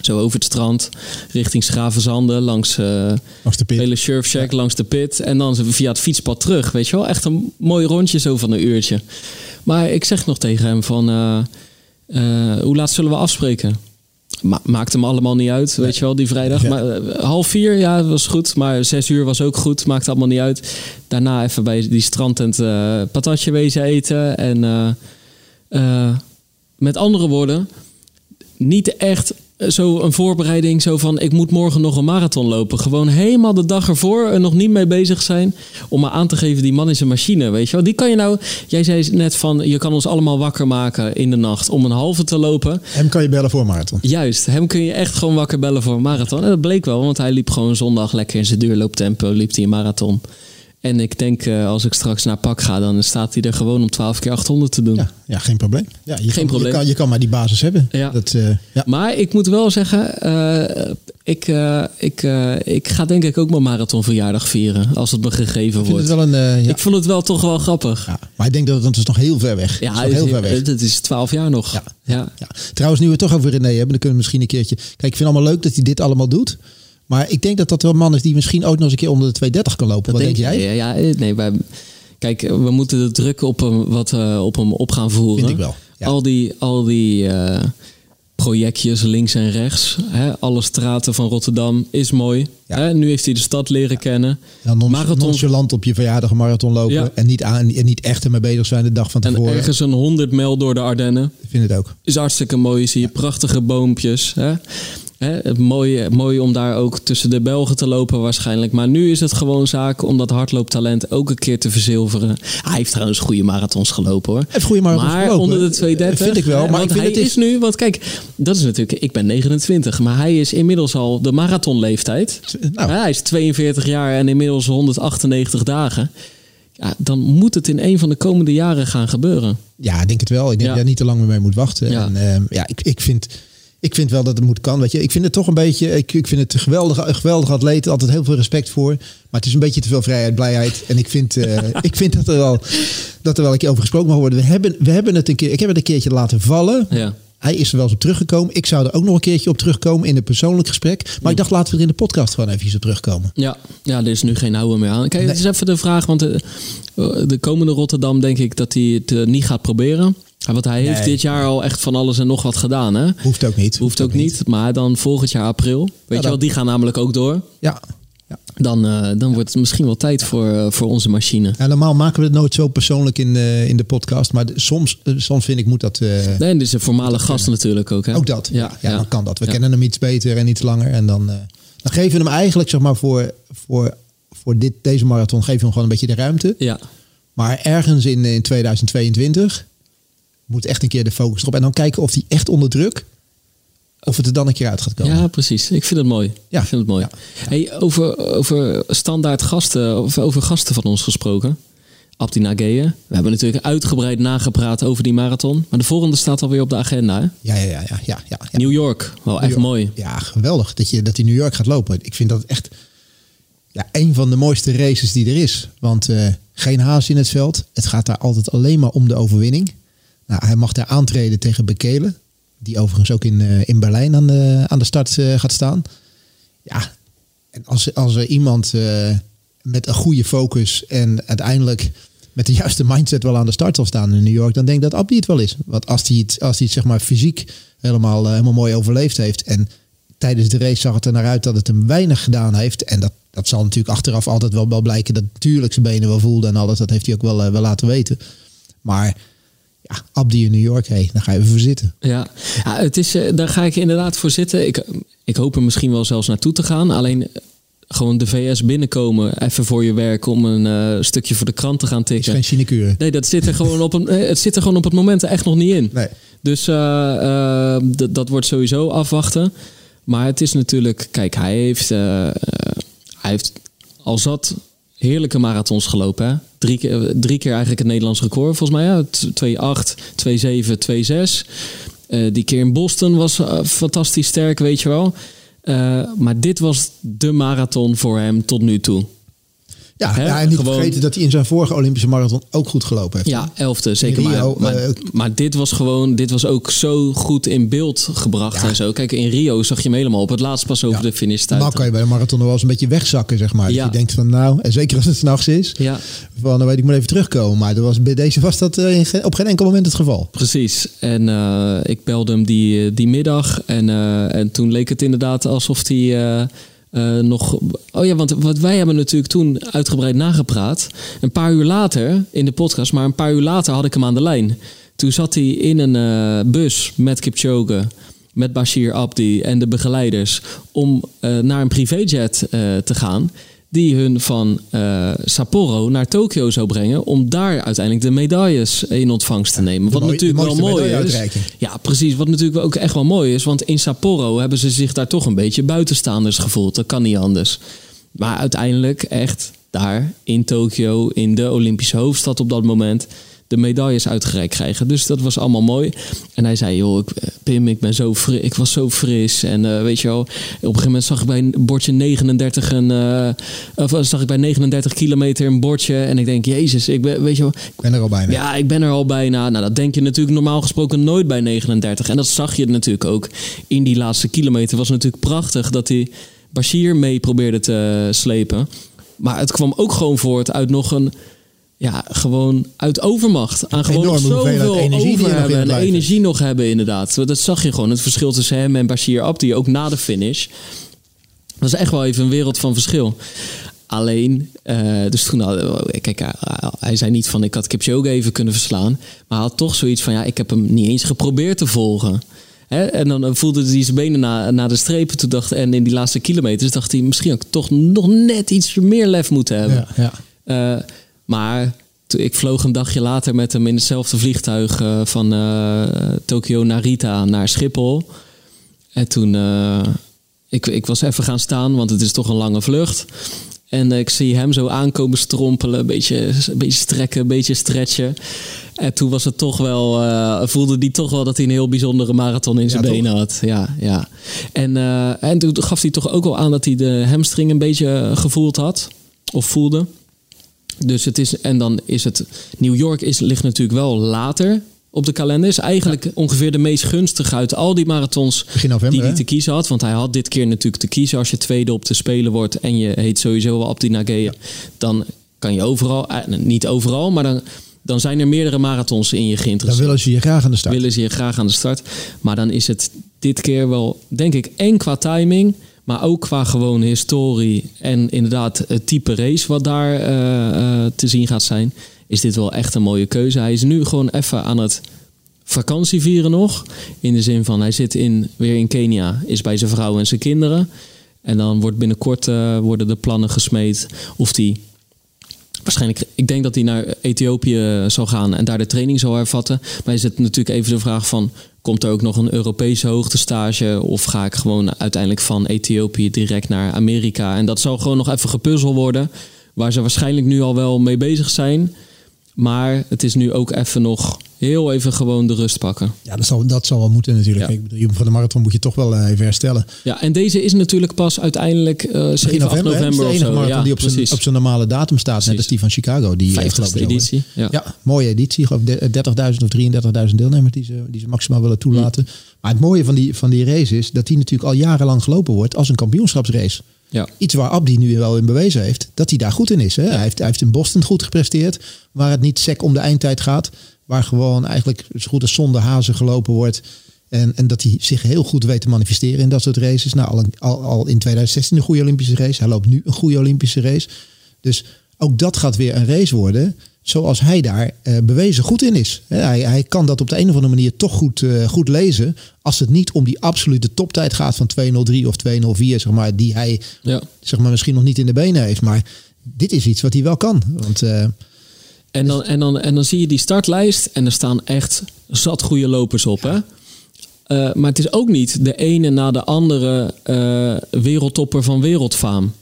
Zo over het strand, richting Schravenzanden, langs eh Als de pit. hele Surfshack, langs de pit. En dan via het fietspad terug, weet je wel. Echt een mooi rondje zo van een uurtje. Maar ik zeg nog tegen hem van, eh, eh, hoe laat zullen we afspreken? Ma maakt hem allemaal niet uit, weet je wel, die vrijdag. Ja. Maar eh, half vier, ja, dat was goed. Maar zes uur was ook goed, maakt allemaal niet uit. Daarna even bij die strandtent eh patatje wezen eten. En met andere woorden, niet echt zo een voorbereiding, zo van ik moet morgen nog een marathon lopen. Gewoon helemaal de dag ervoor er nog niet mee bezig zijn. Om maar aan te geven, die man is een machine, weet je wel. Die kan je nou, jij zei net van, je kan ons allemaal wakker maken in de nacht om een halve te lopen. Hem kan je bellen voor een marathon. Juist, hem kun je echt gewoon wakker bellen voor een marathon. En dat bleek wel, want hij liep gewoon zondag lekker in zijn duurlooptempo, liep hij een marathon. En ik denk, uh, als ik straks naar pak ga, dan staat hij er gewoon om 12 keer 800 te doen. Ja, ja geen probleem. Ja, je geen kan, probleem. Je kan, je kan maar die basis hebben. Ja. Dat, uh, ja. Maar ik moet wel zeggen, uh, ik, ik, ik ga denk ik ook mijn marathonverjaardag vieren. Als het me gegeven ik wordt. Het wel een, ja. Ik vond het wel toch wel grappig. Ja, maar ik denk dat het, is nog heel ver weg. Ja, het is heel ver weg. Het is 12 jaar nog. Ja. Ja. Ja. Trouwens, nu we het toch over René hebben, dan kunnen we misschien een keertje... Kijk, ik vind het allemaal leuk dat hij dit allemaal doet. Maar ik denk dat dat wel een man is die misschien ook nog eens een keer onder de 230 kan lopen. Dat Wat denk, denk jij? Ja, ja, nee, wij, kijk, we moeten de druk op hem, wat, uh, op hem op gaan voeren. Vind ik wel. Ja. Al die, al die uh, projectjes links en rechts. Hè, alle straten van Rotterdam is mooi. Ja. Hè, nu heeft hij de stad leren kennen. Ja, non Marathon- nonchalant op je verjaardag een marathon lopen. Ja. En, niet aan, en niet echt ermee bezig zijn de dag van En tevoren. ergens een 100 mijl door de Ardennen. Ik vind het ook. Is hartstikke mooi. Zie je prachtige boompjes. Hè? Hè, het mooie, mooi om daar ook tussen de Belgen te lopen waarschijnlijk. Maar nu is het gewoon zaak om dat hardlooptalent ook een keer te verzilveren. Hij heeft trouwens goede marathons gelopen hoor. Hij heeft goede marathons maar gelopen. onder de 230. Vind ik wel. Maar want ik vind hij het is... nu, want kijk, dat is natuurlijk, ik ben 29, maar hij is inmiddels al de marathonleeftijd. Nou. Ja, hij is 42 jaar en inmiddels 198 dagen. Ja, dan moet het in een van de komende jaren gaan gebeuren. Ja, ik denk het wel. Ik denk Ja. dat je daar niet te lang meer mee moet wachten. Ja. En, ehm, ja, ik, ik, vind, ik vind wel dat het moet kan. Weet je. Ik vind het toch een beetje. Ik, ik vind het een geweldige, een geweldige atleet. Altijd heel veel respect voor. Maar het is een beetje te veel vrijheid, blijheid. En ik vind, eh, [LAUGHS] ik vind dat, er wel, dat er wel een keer over gesproken mag worden. We hebben, we hebben het een keer. Ik heb het een keertje laten vallen. Ja. Hij is er wel eens op teruggekomen. Ik zou er ook nog een keertje op terugkomen in een persoonlijk gesprek. Maar ik dacht, laten we er in de podcast gewoon even op terugkomen. Ja, ja, er is nu geen houden meer aan. Kijk, het is even de vraag, want de, de komende Rotterdam denk ik dat hij het eh, niet gaat proberen. Want hij heeft Nee. dit jaar al echt van alles en nog wat gedaan. Hè? Hoeft ook niet. Hoeft ook niet, maar dan volgend jaar april. Weet je wel, die gaan namelijk ook door. Ja. ja. Dan, eh, dan wordt het misschien wel tijd voor, eh, voor onze machine. Ja, normaal maken we het nooit zo persoonlijk in, in de podcast. Maar soms, eh, soms vind ik moet dat. Nee, en is een voormalig gast natuurlijk ook. Hè? Ook dat. Ja, Ja, dan kan dat. We kennen hem iets beter en iets langer. En dan, dan geven we hem eigenlijk, zeg maar, voor, voor, voor dit, deze marathon geven we hem gewoon een beetje de ruimte. Ja, Maar ergens in, in 2022 moet echt een keer de focus erop. En dan kijken of hij echt onder druk, of het er dan een keer uit gaat komen. ja, precies. Ik vind het mooi. Ja. Ik vind het mooi. Ja. Hey, over, over standaard gasten, of over gasten van ons gesproken. Abdi Nageye. We hebben natuurlijk uitgebreid nagepraat over die marathon. Maar de volgende staat alweer op de agenda. hè? Ja, ja, ja, ja, ja. New York. Wel echt York. mooi. Ja, geweldig dat je dat hij New York gaat lopen. Ik vind dat echt ja, een van de mooiste races die er is. Want eh, geen haas in het veld. Het gaat daar altijd alleen maar om de overwinning. Nou, hij mag daar aantreden tegen Bekele. Die overigens ook in, eh, in Berlijn aan de, aan de start eh, gaat staan. Ja, en als, als er iemand eh, met een goede focus en uiteindelijk met de [LAUGHS] juiste mindset wel aan de start zal staan in New York, dan denk ik dat Abdi het wel is. Want als hij het, als hij het zeg maar fysiek helemaal, helemaal mooi overleefd heeft en tijdens de race zag het er naar uit dat het hem weinig gedaan heeft. En dat, dat zal natuurlijk achteraf altijd wel, wel blijken dat natuurlijk zijn benen wel voelde en alles. Dat heeft hij ook wel, wel laten weten. Maar ja, Abdi in New York, hey, daar ga je even voor zitten. Ja, ja het is, eh, daar ga ik inderdaad voor zitten. Ik, ik hoop er misschien wel zelfs naartoe te gaan. Alleen eh, gewoon de VS binnenkomen, even voor je werk om een eh, stukje voor de krant te gaan is tikken. geen sinecure. Nee, dat zit er gewoon op een, het zit er gewoon op het moment echt nog niet in. Nee. Dus d- dat wordt sowieso afwachten. Maar het is natuurlijk, kijk, hij heeft, hij heeft al zat heerlijke marathons gelopen. Drie, keer, drie keer eigenlijk het Nederlands record, volgens mij. Ja? T- 2,8, 2,7, 2,6. Eh, die keer in Boston was eh, fantastisch sterk, weet je wel. Eh, maar dit was de marathon voor hem tot nu toe. Ja, Hè, ja, en niet gewoon- vergeten dat hij in zijn vorige Olympische marathon ook goed gelopen heeft. Ja, elfde, zeker. Rio, maar, maar, eh, maar dit was gewoon, dit was ook zo goed in beeld gebracht Ja. en zo. Kijk, in Rio zag je hem helemaal op het laatst pas over Ja. de finish Dan stuiten. kan je bij de marathon nog wel eens een beetje wegzakken, zeg maar. Ja. Dat je denkt van nou, en zeker als het s'nachts is, Ja, van dan weet ik moet even terugkomen. Maar dat was, bij deze was dat eh, op geen enkel moment het geval. precies. En eh, ik belde hem die, die middag en, en toen leek het inderdaad alsof hij eh, eh, nog... Oh ja, want wat wij hebben natuurlijk toen uitgebreid nagepraat. Een paar uur later in de podcast, maar een paar uur later had ik hem aan de lijn. Toen zat hij in een eh, bus met Kipchoge met Bashir Abdi en de begeleiders om uh, naar een privéjet te gaan die hun van uh, Sapporo naar Tokio zou brengen om daar uiteindelijk de medailles in ontvangst te nemen. wat natuurlijk wel mooi is. Ja, precies. Wat natuurlijk ook echt wel mooi is, want in Sapporo hebben ze zich daar toch een beetje buitenstaanders gevoeld. Dat kan niet anders. Maar uiteindelijk echt daar in Tokio, in de Olympische hoofdstad op dat moment, de medailles uitgereikt krijgen. Dus dat was allemaal mooi. En hij zei, joh, ik, Pim, ik ben zo fris, ik was zo fris. En uh, weet je wel, op een gegeven moment zag ik bij een bordje 39 een, uh, of zag ik bij 39 kilometer een bordje. En ik denk, jezus, ik ben, weet je wel. Ik ben er al bijna. Ja, ik ben er al bijna. Nou, dat denk je natuurlijk normaal gesproken nooit bij 39. En dat zag je natuurlijk ook in die laatste kilometer. was natuurlijk prachtig dat hij Bashir mee probeerde te slepen. Maar het kwam ook gewoon voort uit nog een ja, gewoon uit overmacht. Aan gewoon zoveel energie over hebben en energie nog hebben, inderdaad. Dat zag je gewoon, het verschil tussen hem en Bashir Abdi, ook na de finish. Dat is echt wel even een wereld van verschil. Alleen, uh, dus toen, kijk, hij zei niet van ik had Kipchoge even kunnen verslaan. Maar hij had toch zoiets van, ja, ik heb hem niet eens geprobeerd te volgen. En dan voelde hij zijn benen na, naar de strepen. Toen dacht, en in die laatste kilometers dacht hij, misschien had ik toch nog net iets meer lef moeten hebben. Ja, ja. Uh, maar ik vloog een dagje later met hem in hetzelfde vliegtuig uh, van uh, Tokio Narita naar Schiphol. En toen, uh, ik, ik was even gaan staan, want het is toch een lange vlucht. En ik zie hem zo aankomen strompelen, een beetje, een beetje strekken, een beetje stretchen. En toen was het toch wel, voelde hij toch wel dat hij een heel bijzondere marathon in zijn benen had. Ja, ja. En, en toen gaf hij toch ook wel aan dat hij de hamstring een beetje gevoeld had, of voelde. Dus het is, en dan is het, New York is, ligt natuurlijk wel later op de kalender. Is eigenlijk ongeveer de meest gunstige uit al die marathons november, die hij te kiezen had. Want hij had dit keer natuurlijk te kiezen. Als je tweede op de Spelen wordt en je heet sowieso wel Abdi Nageye, ja. dan kan je overal, eh, niet overal, maar dan, dan zijn er meerdere marathons in je geïnteresseerd. Dan willen ze je graag aan de start. Willen ze je graag aan de start. Maar dan is het dit keer wel, denk ik, en qua timing maar ook qua gewoon historie en inderdaad het type race wat daar uh, uh, te zien gaat zijn, is dit wel echt een mooie keuze. Hij is nu gewoon even aan het vakantie vieren nog. In de zin van hij zit in, weer in Kenia, is bij zijn vrouw en zijn kinderen. En dan wordt binnenkort uh, worden de plannen gesmeed of die waarschijnlijk, ik denk dat hij naar Ethiopië zal gaan en daar de training zal hervatten. Maar is het natuurlijk even de vraag van, komt er ook nog een Europese hoogtestage of ga ik gewoon uiteindelijk van Ethiopië direct naar Amerika? En dat zal gewoon nog even gepuzzel worden, waar ze waarschijnlijk nu al wel mee bezig zijn. Maar het is nu ook even nog heel even gewoon de rust pakken. Ja, dat zal, dat zal wel moeten natuurlijk. Ja. Ik bedoel, voor de marathon moet je toch wel eh, even herstellen. Ja, en deze is natuurlijk pas uiteindelijk uh, 7, november, 8 november of zo. Ja, die op zijn, op zijn normale datum staat. Precies. Net als die van Chicago. Die 50 eh, editie. Ja. ja. mooie editie. 30.000 of 33.000 deelnemers die ze, die ze maximaal willen toelaten. Mm. Maar het mooie van die, van die race is dat die natuurlijk al jarenlang gelopen wordt als een kampioenschapsrace. Ja. Iets waar Abdi nu wel in bewezen heeft, dat hij daar goed in is. Hè? Hij, heeft, hij heeft in Boston goed gepresteerd, waar het niet sec om de eindtijd gaat. Waar gewoon eigenlijk zo goed als zonder hazen gelopen wordt. En, en dat hij zich heel goed weet te manifesteren in dat soort races. Nou, al, al, al in 2016 een goede Olympische race. Hij loopt nu een goede Olympische race. Dus ook dat gaat weer een race worden zoals hij daar uh, bewezen goed in is. Hij, hij kan dat op de een of andere manier toch goed, uh, goed lezen. Als het niet om die absolute toptijd gaat van 203 of 204, zeg maar, die hij ja. zeg maar, misschien nog niet in de benen heeft. Maar dit is iets wat hij wel kan. Want, uh, en, dan, en, dan, en dan zie je die startlijst en er staan echt zat goede lopers op. Hè? Maar het is ook niet de ene na de andere wereldtopper van wereldfaam.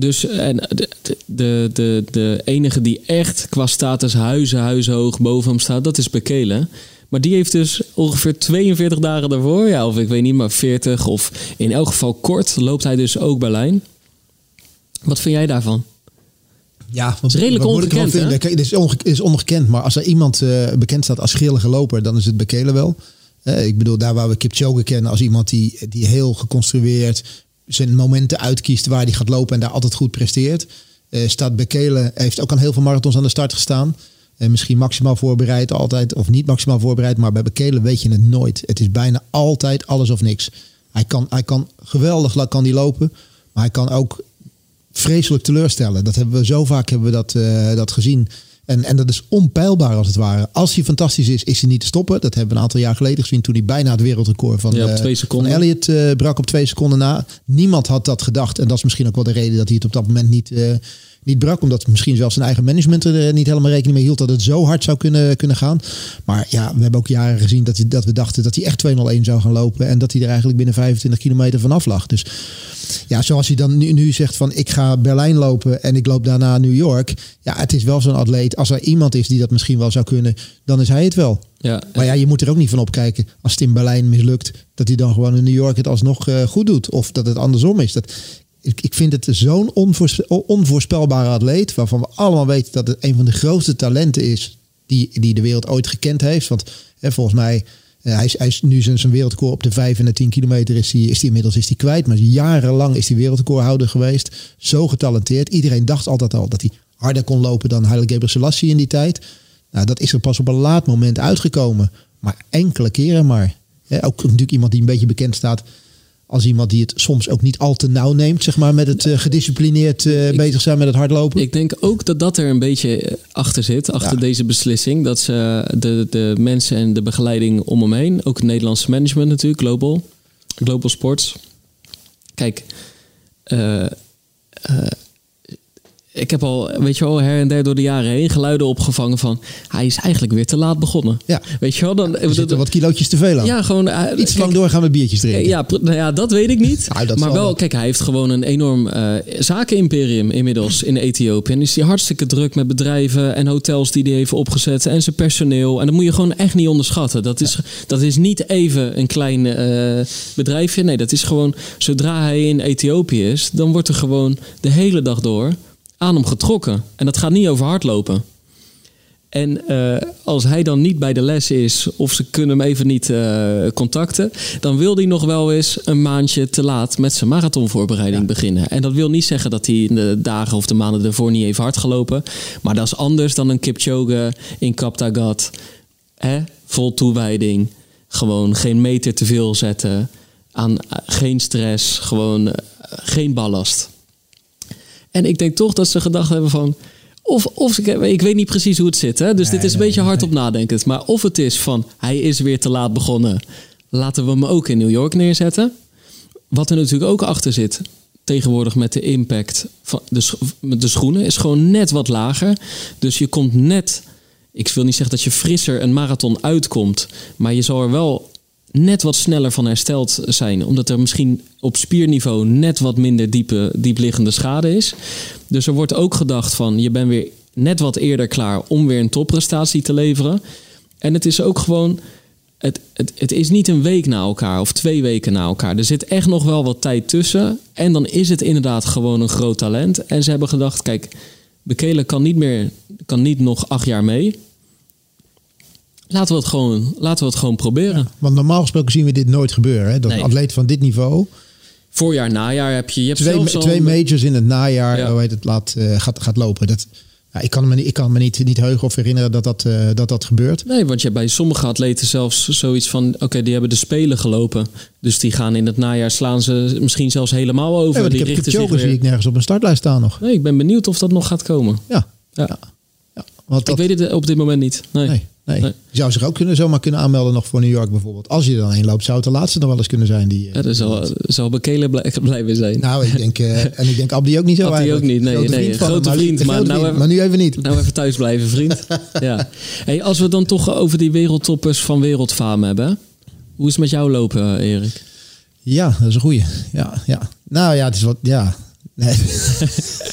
Dus en de, de, de, de enige die echt qua status huizen, huizen hoog boven hem staat, dat is Bekele. Maar die heeft dus ongeveer 42 dagen daarvoor, ja, of ik weet niet, maar 40 of in elk geval kort, loopt hij dus ook Berlijn. Wat vind jij daarvan? Ja, want, is redelijk ongekend. Het is, onge is ongekend, maar als er iemand uh, bekend staat als grillige loper, dan is het Bekele wel. Uh, ik bedoel, daar waar we Kipchoge kennen als iemand die, die heel geconstrueerd, zijn momenten uitkiest waar hij gaat lopen en daar altijd goed presteert. Uh, staat Bekele, heeft ook aan heel veel marathons aan de start gestaan. Uh, misschien maximaal voorbereid altijd, of niet maximaal voorbereid. Maar bij Bekele weet je het nooit. Het is bijna altijd alles of niks. Hij kan, hij kan geweldig kan die lopen, maar hij kan ook vreselijk teleurstellen. Dat hebben we zo vaak hebben we dat, uh, dat gezien. En, en dat is onpeilbaar als het ware. Als hij fantastisch is, is hij niet te stoppen. Dat hebben we een aantal jaar geleden gezien toen hij bijna het wereldrecord van, Ja, op eh, twee seconden. van Elliot eh, brak op twee seconden na. Niemand had dat gedacht. En dat is misschien ook wel de reden dat hij het op dat moment niet, eh, niet brak. Omdat misschien zelfs zijn eigen management er eh, niet helemaal rekening mee hield dat het zo hard zou kunnen, kunnen gaan. Maar ja, we hebben ook jaren gezien dat, hij, dat we dachten dat hij echt 2-0-1 zou gaan lopen. En dat hij er eigenlijk binnen 25 kilometer vanaf lag. Dus ja, zoals hij dan nu, nu zegt van ik ga Berlijn lopen en ik loop daarna New York. Ja, het is wel zo'n atleet. Als er iemand is die dat misschien wel zou kunnen, dan is hij het wel. Ja, Maar ja, je moet er ook niet van opkijken als het in Berlijn mislukt, dat hij dan gewoon in New York het alsnog eh, goed doet. Of dat het andersom is. Dat, ik, ik vind het zo'n onvoors- onvoorspelbare atleet, waarvan we allemaal weten dat het een van de grootste talenten is die, die de wereld ooit gekend heeft. Want hè, volgens mij, eh, hij, is, hij nu zijn, zijn wereldrecord op de 5 en de 10 kilometer is hij, is inmiddels is hij kwijt. Maar jarenlang is hij wereldrecordhouder geweest. Zo getalenteerd. Iedereen dacht altijd al dat hij harder kon lopen dan Haile Gebrselassie in die tijd. Nou, dat is er pas op een laat moment uitgekomen. Maar enkele keren maar. Ook natuurlijk iemand die een beetje bekend staat als iemand die het soms ook niet al te nauw neemt, zeg maar, met het eh, gedisciplineerd eh, bezig zijn met het hardlopen. Ik denk ook dat dat er een beetje eh, achter zit, achter Ja. deze beslissing. Dat ze de, de mensen en de begeleiding om hem heen, ook het Nederlandse management natuurlijk, Global, Global Sports. Kijk, ik heb al, weet je wel, her en der door de jaren heen geluiden opgevangen van hij is eigenlijk weer te laat begonnen. Ja. Weet je wel, dan er zitten wat kilootjes te veel aan. ja, gewoon eh, Iets kijk, lang doorgaan met biertjes drinken. ja, nou ja, dat weet ik niet. Nou, [LAUGHS] dat maar wel. kijk, hij heeft gewoon een enorm eh zakenimperium inmiddels in Ethiopië. En is hij hartstikke druk met bedrijven en hotels die hij heeft opgezet. En zijn personeel. En dat moet je gewoon echt niet onderschatten. Dat is, dat is niet even een klein eh, bedrijfje. Nee, dat is gewoon, zodra hij in Ethiopië is, dan wordt er gewoon de hele dag door aan hem getrokken. En dat gaat niet over hardlopen. En eh, als hij dan niet bij de les is of ze kunnen hem even niet eh, contacten, dan wil hij nog wel eens een maandje te laat met zijn marathonvoorbereiding beginnen. En dat wil niet zeggen dat hij in de dagen of de maanden ervoor niet heeft hard gelopen. Maar dat is anders dan een Kipchoge in Kaptagat. Hè? Vol toewijding. Gewoon geen meter te veel zetten. Aan, eh, geen stress. Gewoon geen ballast. En ik denk toch dat ze gedacht hebben van... Of, of ik, weet niet precies hoe het zit, hè? dus dit is een beetje hard op nadenkend. Maar of het is van, hij is weer te laat begonnen. Laten we hem ook in New York neerzetten. Wat er natuurlijk ook achter zit, tegenwoordig met de impact van de, scho- de schoenen, is gewoon net wat lager. Dus je komt net, ik wil niet zeggen dat je frisser een marathon uitkomt, maar je zal er wel net wat sneller van hersteld zijn. Omdat er misschien op spierniveau net wat minder diepe, diepliggende schade is. Dus er wordt ook gedacht van je bent weer net wat eerder klaar om weer een topprestatie te leveren. En het is ook gewoon. Het, het, het is niet een week na elkaar of twee weken na elkaar. Er zit echt nog wel wat tijd tussen. En dan is het inderdaad gewoon een groot talent. En ze hebben gedacht: kijk, Bekele kan niet meer, kan niet nog acht jaar mee. Laten we het gewoon, laten we het gewoon proberen. Want normaal gesproken zien we dit nooit gebeuren. Hè? Dat Nee. een atleet van dit niveau, Voorjaar, najaar heb je. Je hebt twee, zelfs al- twee majors in het najaar, Ja. hoe heet het, laat, eh, gaat, gaat lopen. Dat, ja, ik kan me, niet- ik kan me niet, niet heugen of herinneren dat dat, eh, dat, dat gebeurt. Nee, want je hebt bij sommige atleten zelfs zoiets van: oké, die hebben de spelen gelopen. Dus die gaan in het najaar slaan ze misschien zelfs helemaal over. Die ik heb richten zich Kipchoge zie ik nergens op een startlijst staan nog. Nee, ik ben benieuwd of dat nog gaat komen. Ja, Ja. ja. Want dat, Ik weet het op dit moment niet. Nee. Nee, nee. Nee. Je zou zich ook kunnen, zomaar kunnen aanmelden nog voor New York bijvoorbeeld. Als je er dan heen loopt, zou het de laatste nog wel eens kunnen zijn. Die, eh, Ja, dat zal, zal Bekele blij, [LAUGHS] blijven zijn. Nou, ik denk, eh, en ik denk Abdi ook niet zo Abdi ook niet, nee, Grote nee, vriend van grote vriend, maar grote nou vriend, even- maar nu even niet. Nou, even thuis blijven, vriend. [LAUGHS] ja. Hey, als we het dan toch over die wereldtoppers van wereldfaam hebben. Hoe is het met jou lopen, Erik? Ja, dat is een goeie. Ja, ja. Nou ja, het is wat, ja. Nee. [LAUGHS]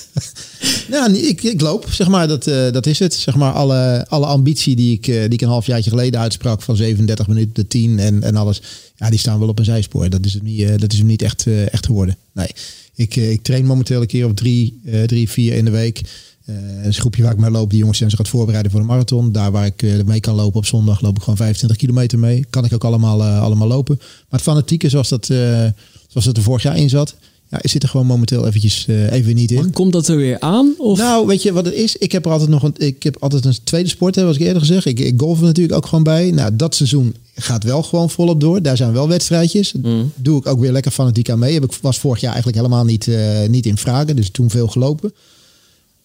nou, ik, ik loop, zeg maar, dat, eh, dat is het. Zeg maar, alle, alle ambitie die ik, eh, die ik een geleden uitsprak van 37 minuten de 10 en, en alles. Ja, die staan wel op een zijspoor. Dat is hem niet, eh, dat is hem niet echt, echt geworden. Nee, ik, ik train momenteel een keer of drie, drie vier in de week. Eh, een groepje waar ik mee loop, die jongens zijn zich het voorbereiden voor de marathon. Daar waar ik mee kan lopen op zondag, loop ik gewoon 25 kilometer mee. Kan ik ook allemaal, allemaal lopen. Maar het fanatieke, zoals dat, zoals dat er vorig jaar in zat, ja, zit er gewoon momenteel eventjes eh, even niet in. Komt dat er weer aan? Of? Nou, weet je wat het is? Ik heb er altijd nog een, ik heb altijd een tweede sport, hè, was ik eerder gezegd. Ik, ik golf er natuurlijk ook gewoon bij. Nou, dat seizoen gaat wel gewoon volop door. Daar zijn wel wedstrijdjes. Mm. Doe ik ook weer lekker fanatiek aan mee. Heb ik was vorig jaar eigenlijk helemaal niet, eh, niet in vragen. Dus toen veel gelopen.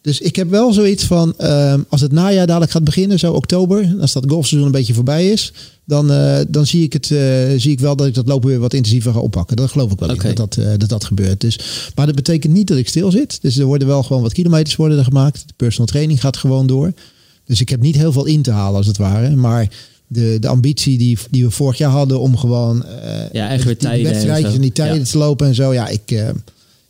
Dus ik heb wel zoiets van, ehm, als het najaar dadelijk gaat beginnen, zo oktober, als dat golfseizoen een beetje voorbij is, dan, eh, dan zie, ik het, eh, zie ik wel dat ik dat lopen weer wat intensiever ga oppakken. Dat geloof ik wel in, dat, dat, eh, dat dat gebeurt. Dus, maar dat betekent niet dat ik stil zit. Dus er worden wel gewoon wat kilometers worden er gemaakt. De personal training gaat gewoon door. Dus ik heb niet heel veel in te halen als het ware. Maar de, de ambitie die, die we vorig jaar hadden om gewoon Ja, echt weer die tijden en wedstrijdjes en die tijden Ja. te lopen en zo. Ja, ik,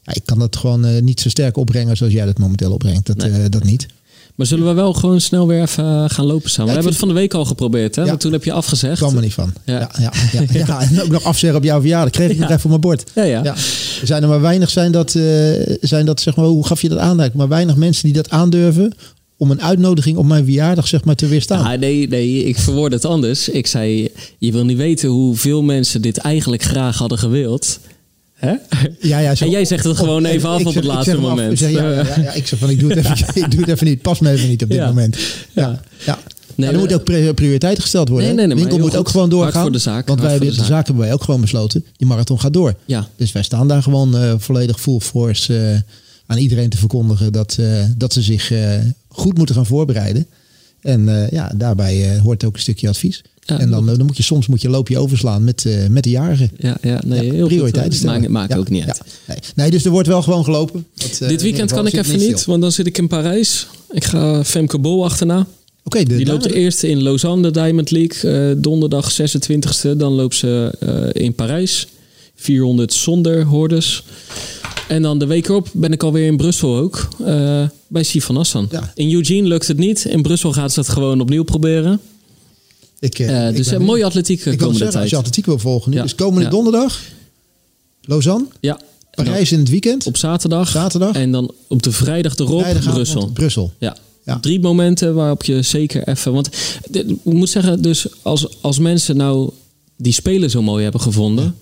ja, ik kan dat gewoon eh, niet zo sterk opbrengen zoals jij dat momenteel opbrengt. Dat, Nee. eh, dat niet. Maar zullen we wel gewoon snel weer even eh, gaan lopen samen? Ja, we hebben het van de week al geprobeerd, hè? Ja. Want toen heb je afgezegd. kwam er niet van. Ja. Ja. Ja, ja, [LAUGHS] ja, En ook nog afzeggen op jouw verjaardag. Kreeg ik nog even op mijn bord. Ja, ja. Ja. Er zijn er maar weinig zijn dat, eh, zijn dat zeg maar, hoe gaf je dat aan? Maar weinig mensen die dat aandurven om een uitnodiging op mijn verjaardag zeg maar te weerstaan. Ah, nee, nee, ik verwoord het anders. Ik zei, je wil niet weten hoeveel mensen dit eigenlijk graag hadden gewild. Hè? Ja, ja, zo- En jij zegt het gewoon even af op het laatste moment. Ik zeg, ja, ik van ik doe het even, [LAUGHS] ik doe het even niet. Pas me even niet op dit moment. Ja, Ja. Nee, er moet ook pri- prioriteit gesteld worden. Nee, nee, nee, de winkel moet ook gewoon doorgaan. voor de zaak, Want wij voor de, zaak. hebben wij ook gewoon besloten. Die marathon gaat door. Ja. Dus wij staan daar gewoon eh, volledig full force eh, aan iedereen te verkondigen dat, eh, dat ze zich goed moeten gaan voorbereiden. En ja, daarbij hoort ook een stukje advies. Ja, en dan, eh, dan moet je soms moet je loop je overslaan met, eh, met de jarigen. Ja, ja, nee, Ja, heel prioriteiten goed. stellen. Maakt, maakt Ja, ook niet uit. Nee. nee, dus er wordt wel gewoon gelopen. Dat, eh, Dit weekend kan ik even niet, stil. want dan zit ik in Parijs. Ik ga Femke Bol achterna. Oké, de Die loopt de eerste in Lausanne, de Diamond League. eh, donderdag 26e. Dan loopt ze eh, in Parijs. 400 zonder hordes. En dan de week erop ben ik alweer in Brussel ook. eh, bij Sifan Hassan. Ja. In Eugene lukt het niet. In Brussel gaat ze het gewoon opnieuw proberen. Ik, Eh, ik dus eh, mooie atletiek Ik komende zeggen, als tijd. je atletiek wil volgen nu. Ja. Dus komende Ja. donderdag, Lausanne, Ja. Parijs in het weekend. Op zaterdag. Zaterdag. En dan op de vrijdag erop vrijdagavond Brussel. Brussel. Ja. Ja. Drie momenten waarop je zeker even. Want dit- ik moet zeggen, dus als, als mensen nou die spelen zo mooi hebben gevonden.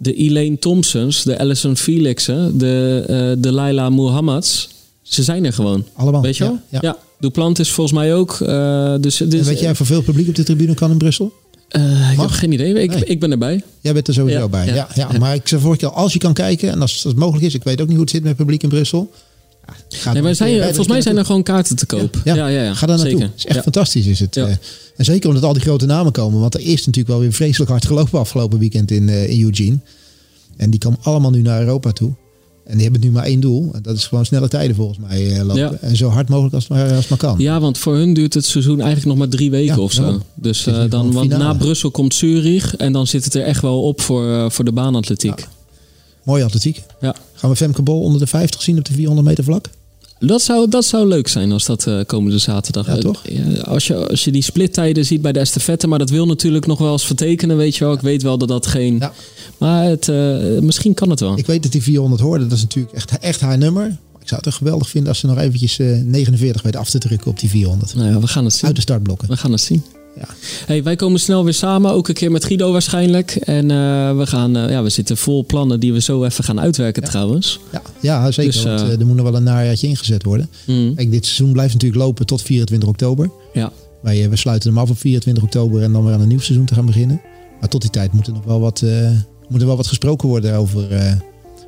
de Elaine Thompsons, de Alison Felixen, de, eh de Laila Mohammads. Ze zijn er gewoon. Allemaal, Weet je wel? ja, ja. Duplant is volgens mij ook. eh, dus, dus, En weet jij voor veel publiek op de tribune kan in Brussel? eh, ik heb geen idee. Ik, Nee. ik ben erbij. Jij bent er sowieso Ja, bij. Ja, ja. Maar ik zei vorige keer, al, als je kan kijken en als het mogelijk is, ik weet ook niet hoe het zit met publiek in Brussel. Nee, maar zijn, volgens mij zijn er gewoon kaarten te koop. Ja, Ja, ja. Ga daar naartoe. Het is echt fantastisch is het. Eh. en zeker omdat al die grote namen komen. Want er is natuurlijk wel weer vreselijk hard gelopen afgelopen weekend in, in Eugene. En die komen allemaal nu naar Europa toe. En die hebben nu maar één doel. En dat is gewoon snelle tijden volgens mij eh, lopen. Ja. En zo hard mogelijk als het maar, als het maar kan. Ja, want voor hun duurt het seizoen eigenlijk nog maar drie weken Ja, of zo. Dus eh, dan, want na Brussel komt Zurich en dan zit het er echt wel op voor, eh, voor de baanatletiek. Mooie atletiek. Ja. Gaan we Femke Bol onder de 50 zien op de 400 meter vlak? Dat, zou, dat zou leuk zijn als dat eh, komende zaterdag. Ja, Eh, toch? ja, als, je, als je die splittijden ziet bij de estafette, maar dat wil natuurlijk nog wel eens vertekenen, weet je wel. Ik weet wel dat dat geen... Ja. Maar het, eh, misschien kan het wel. Ik weet dat die 400 hoorde. Dat is natuurlijk echt, echt haar nummer. Ik zou het toch geweldig vinden als ze nog eventjes eh 49 weet af te drukken op die 400. Nou ja, we gaan het zien. Uit de startblokken. We gaan het zien. Ja. Hey, wij komen snel weer samen, ook een keer met Guido waarschijnlijk. En eh, we, gaan, eh, ja, we zitten vol plannen die we zo even gaan uitwerken trouwens. Ja, ja zeker. Dus, want eh, er moet nog wel een najaartje ingezet worden. Mm, Kijk, dit seizoen blijft natuurlijk lopen tot 24 oktober. ja. Wij, we sluiten hem af op 24 oktober en dan weer aan een nieuw seizoen te gaan beginnen. Maar tot die tijd moet er nog wel wat, moet er wel wat gesproken worden over,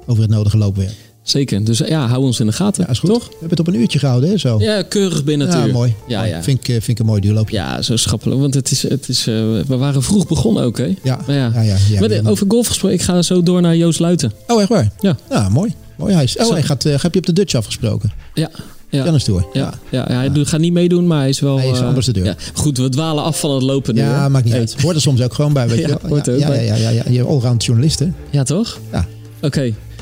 over het nodige loopwerk. Zeker. Dus ja, hou ons in de gaten. Ja, is goed. Toch? We hebben het op een uurtje gehouden, hè? Zo. Ja, keurig binnen het Ja, uur. mooi. Ja, Mooi. ja. Vind, ik, eh, vind ik een mooi duurloopje. Ja, zo schappelijk. Want het is, het is, eh, we waren vroeg begonnen ook, hè? Ja, Maar ja. ja, ja, ja, Maar, ja. over golf gesproken, ik ga zo door naar Joost Luiten. Oh, echt waar? Ja. Ja, mooi. mooi. Hij is, oh, hij gaat, eh, heb je op de Dutch afgesproken? Ja. Ja. Dennis Tour. Ja, ja, ja, hij doet- gaat niet meedoen, maar hij is wel... Hij is ambassadeur. Ja. Goed, we dwalen af van het lopen nu. Ja, maakt niet uit. Hoort er soms ook gewoon bij, weet [LAUGHS] Ja, je wel. hoort er ook ja, bij. Ja, ja, ja, ja. Je allround journalist, hè? Ja, toch? Ja. Oké,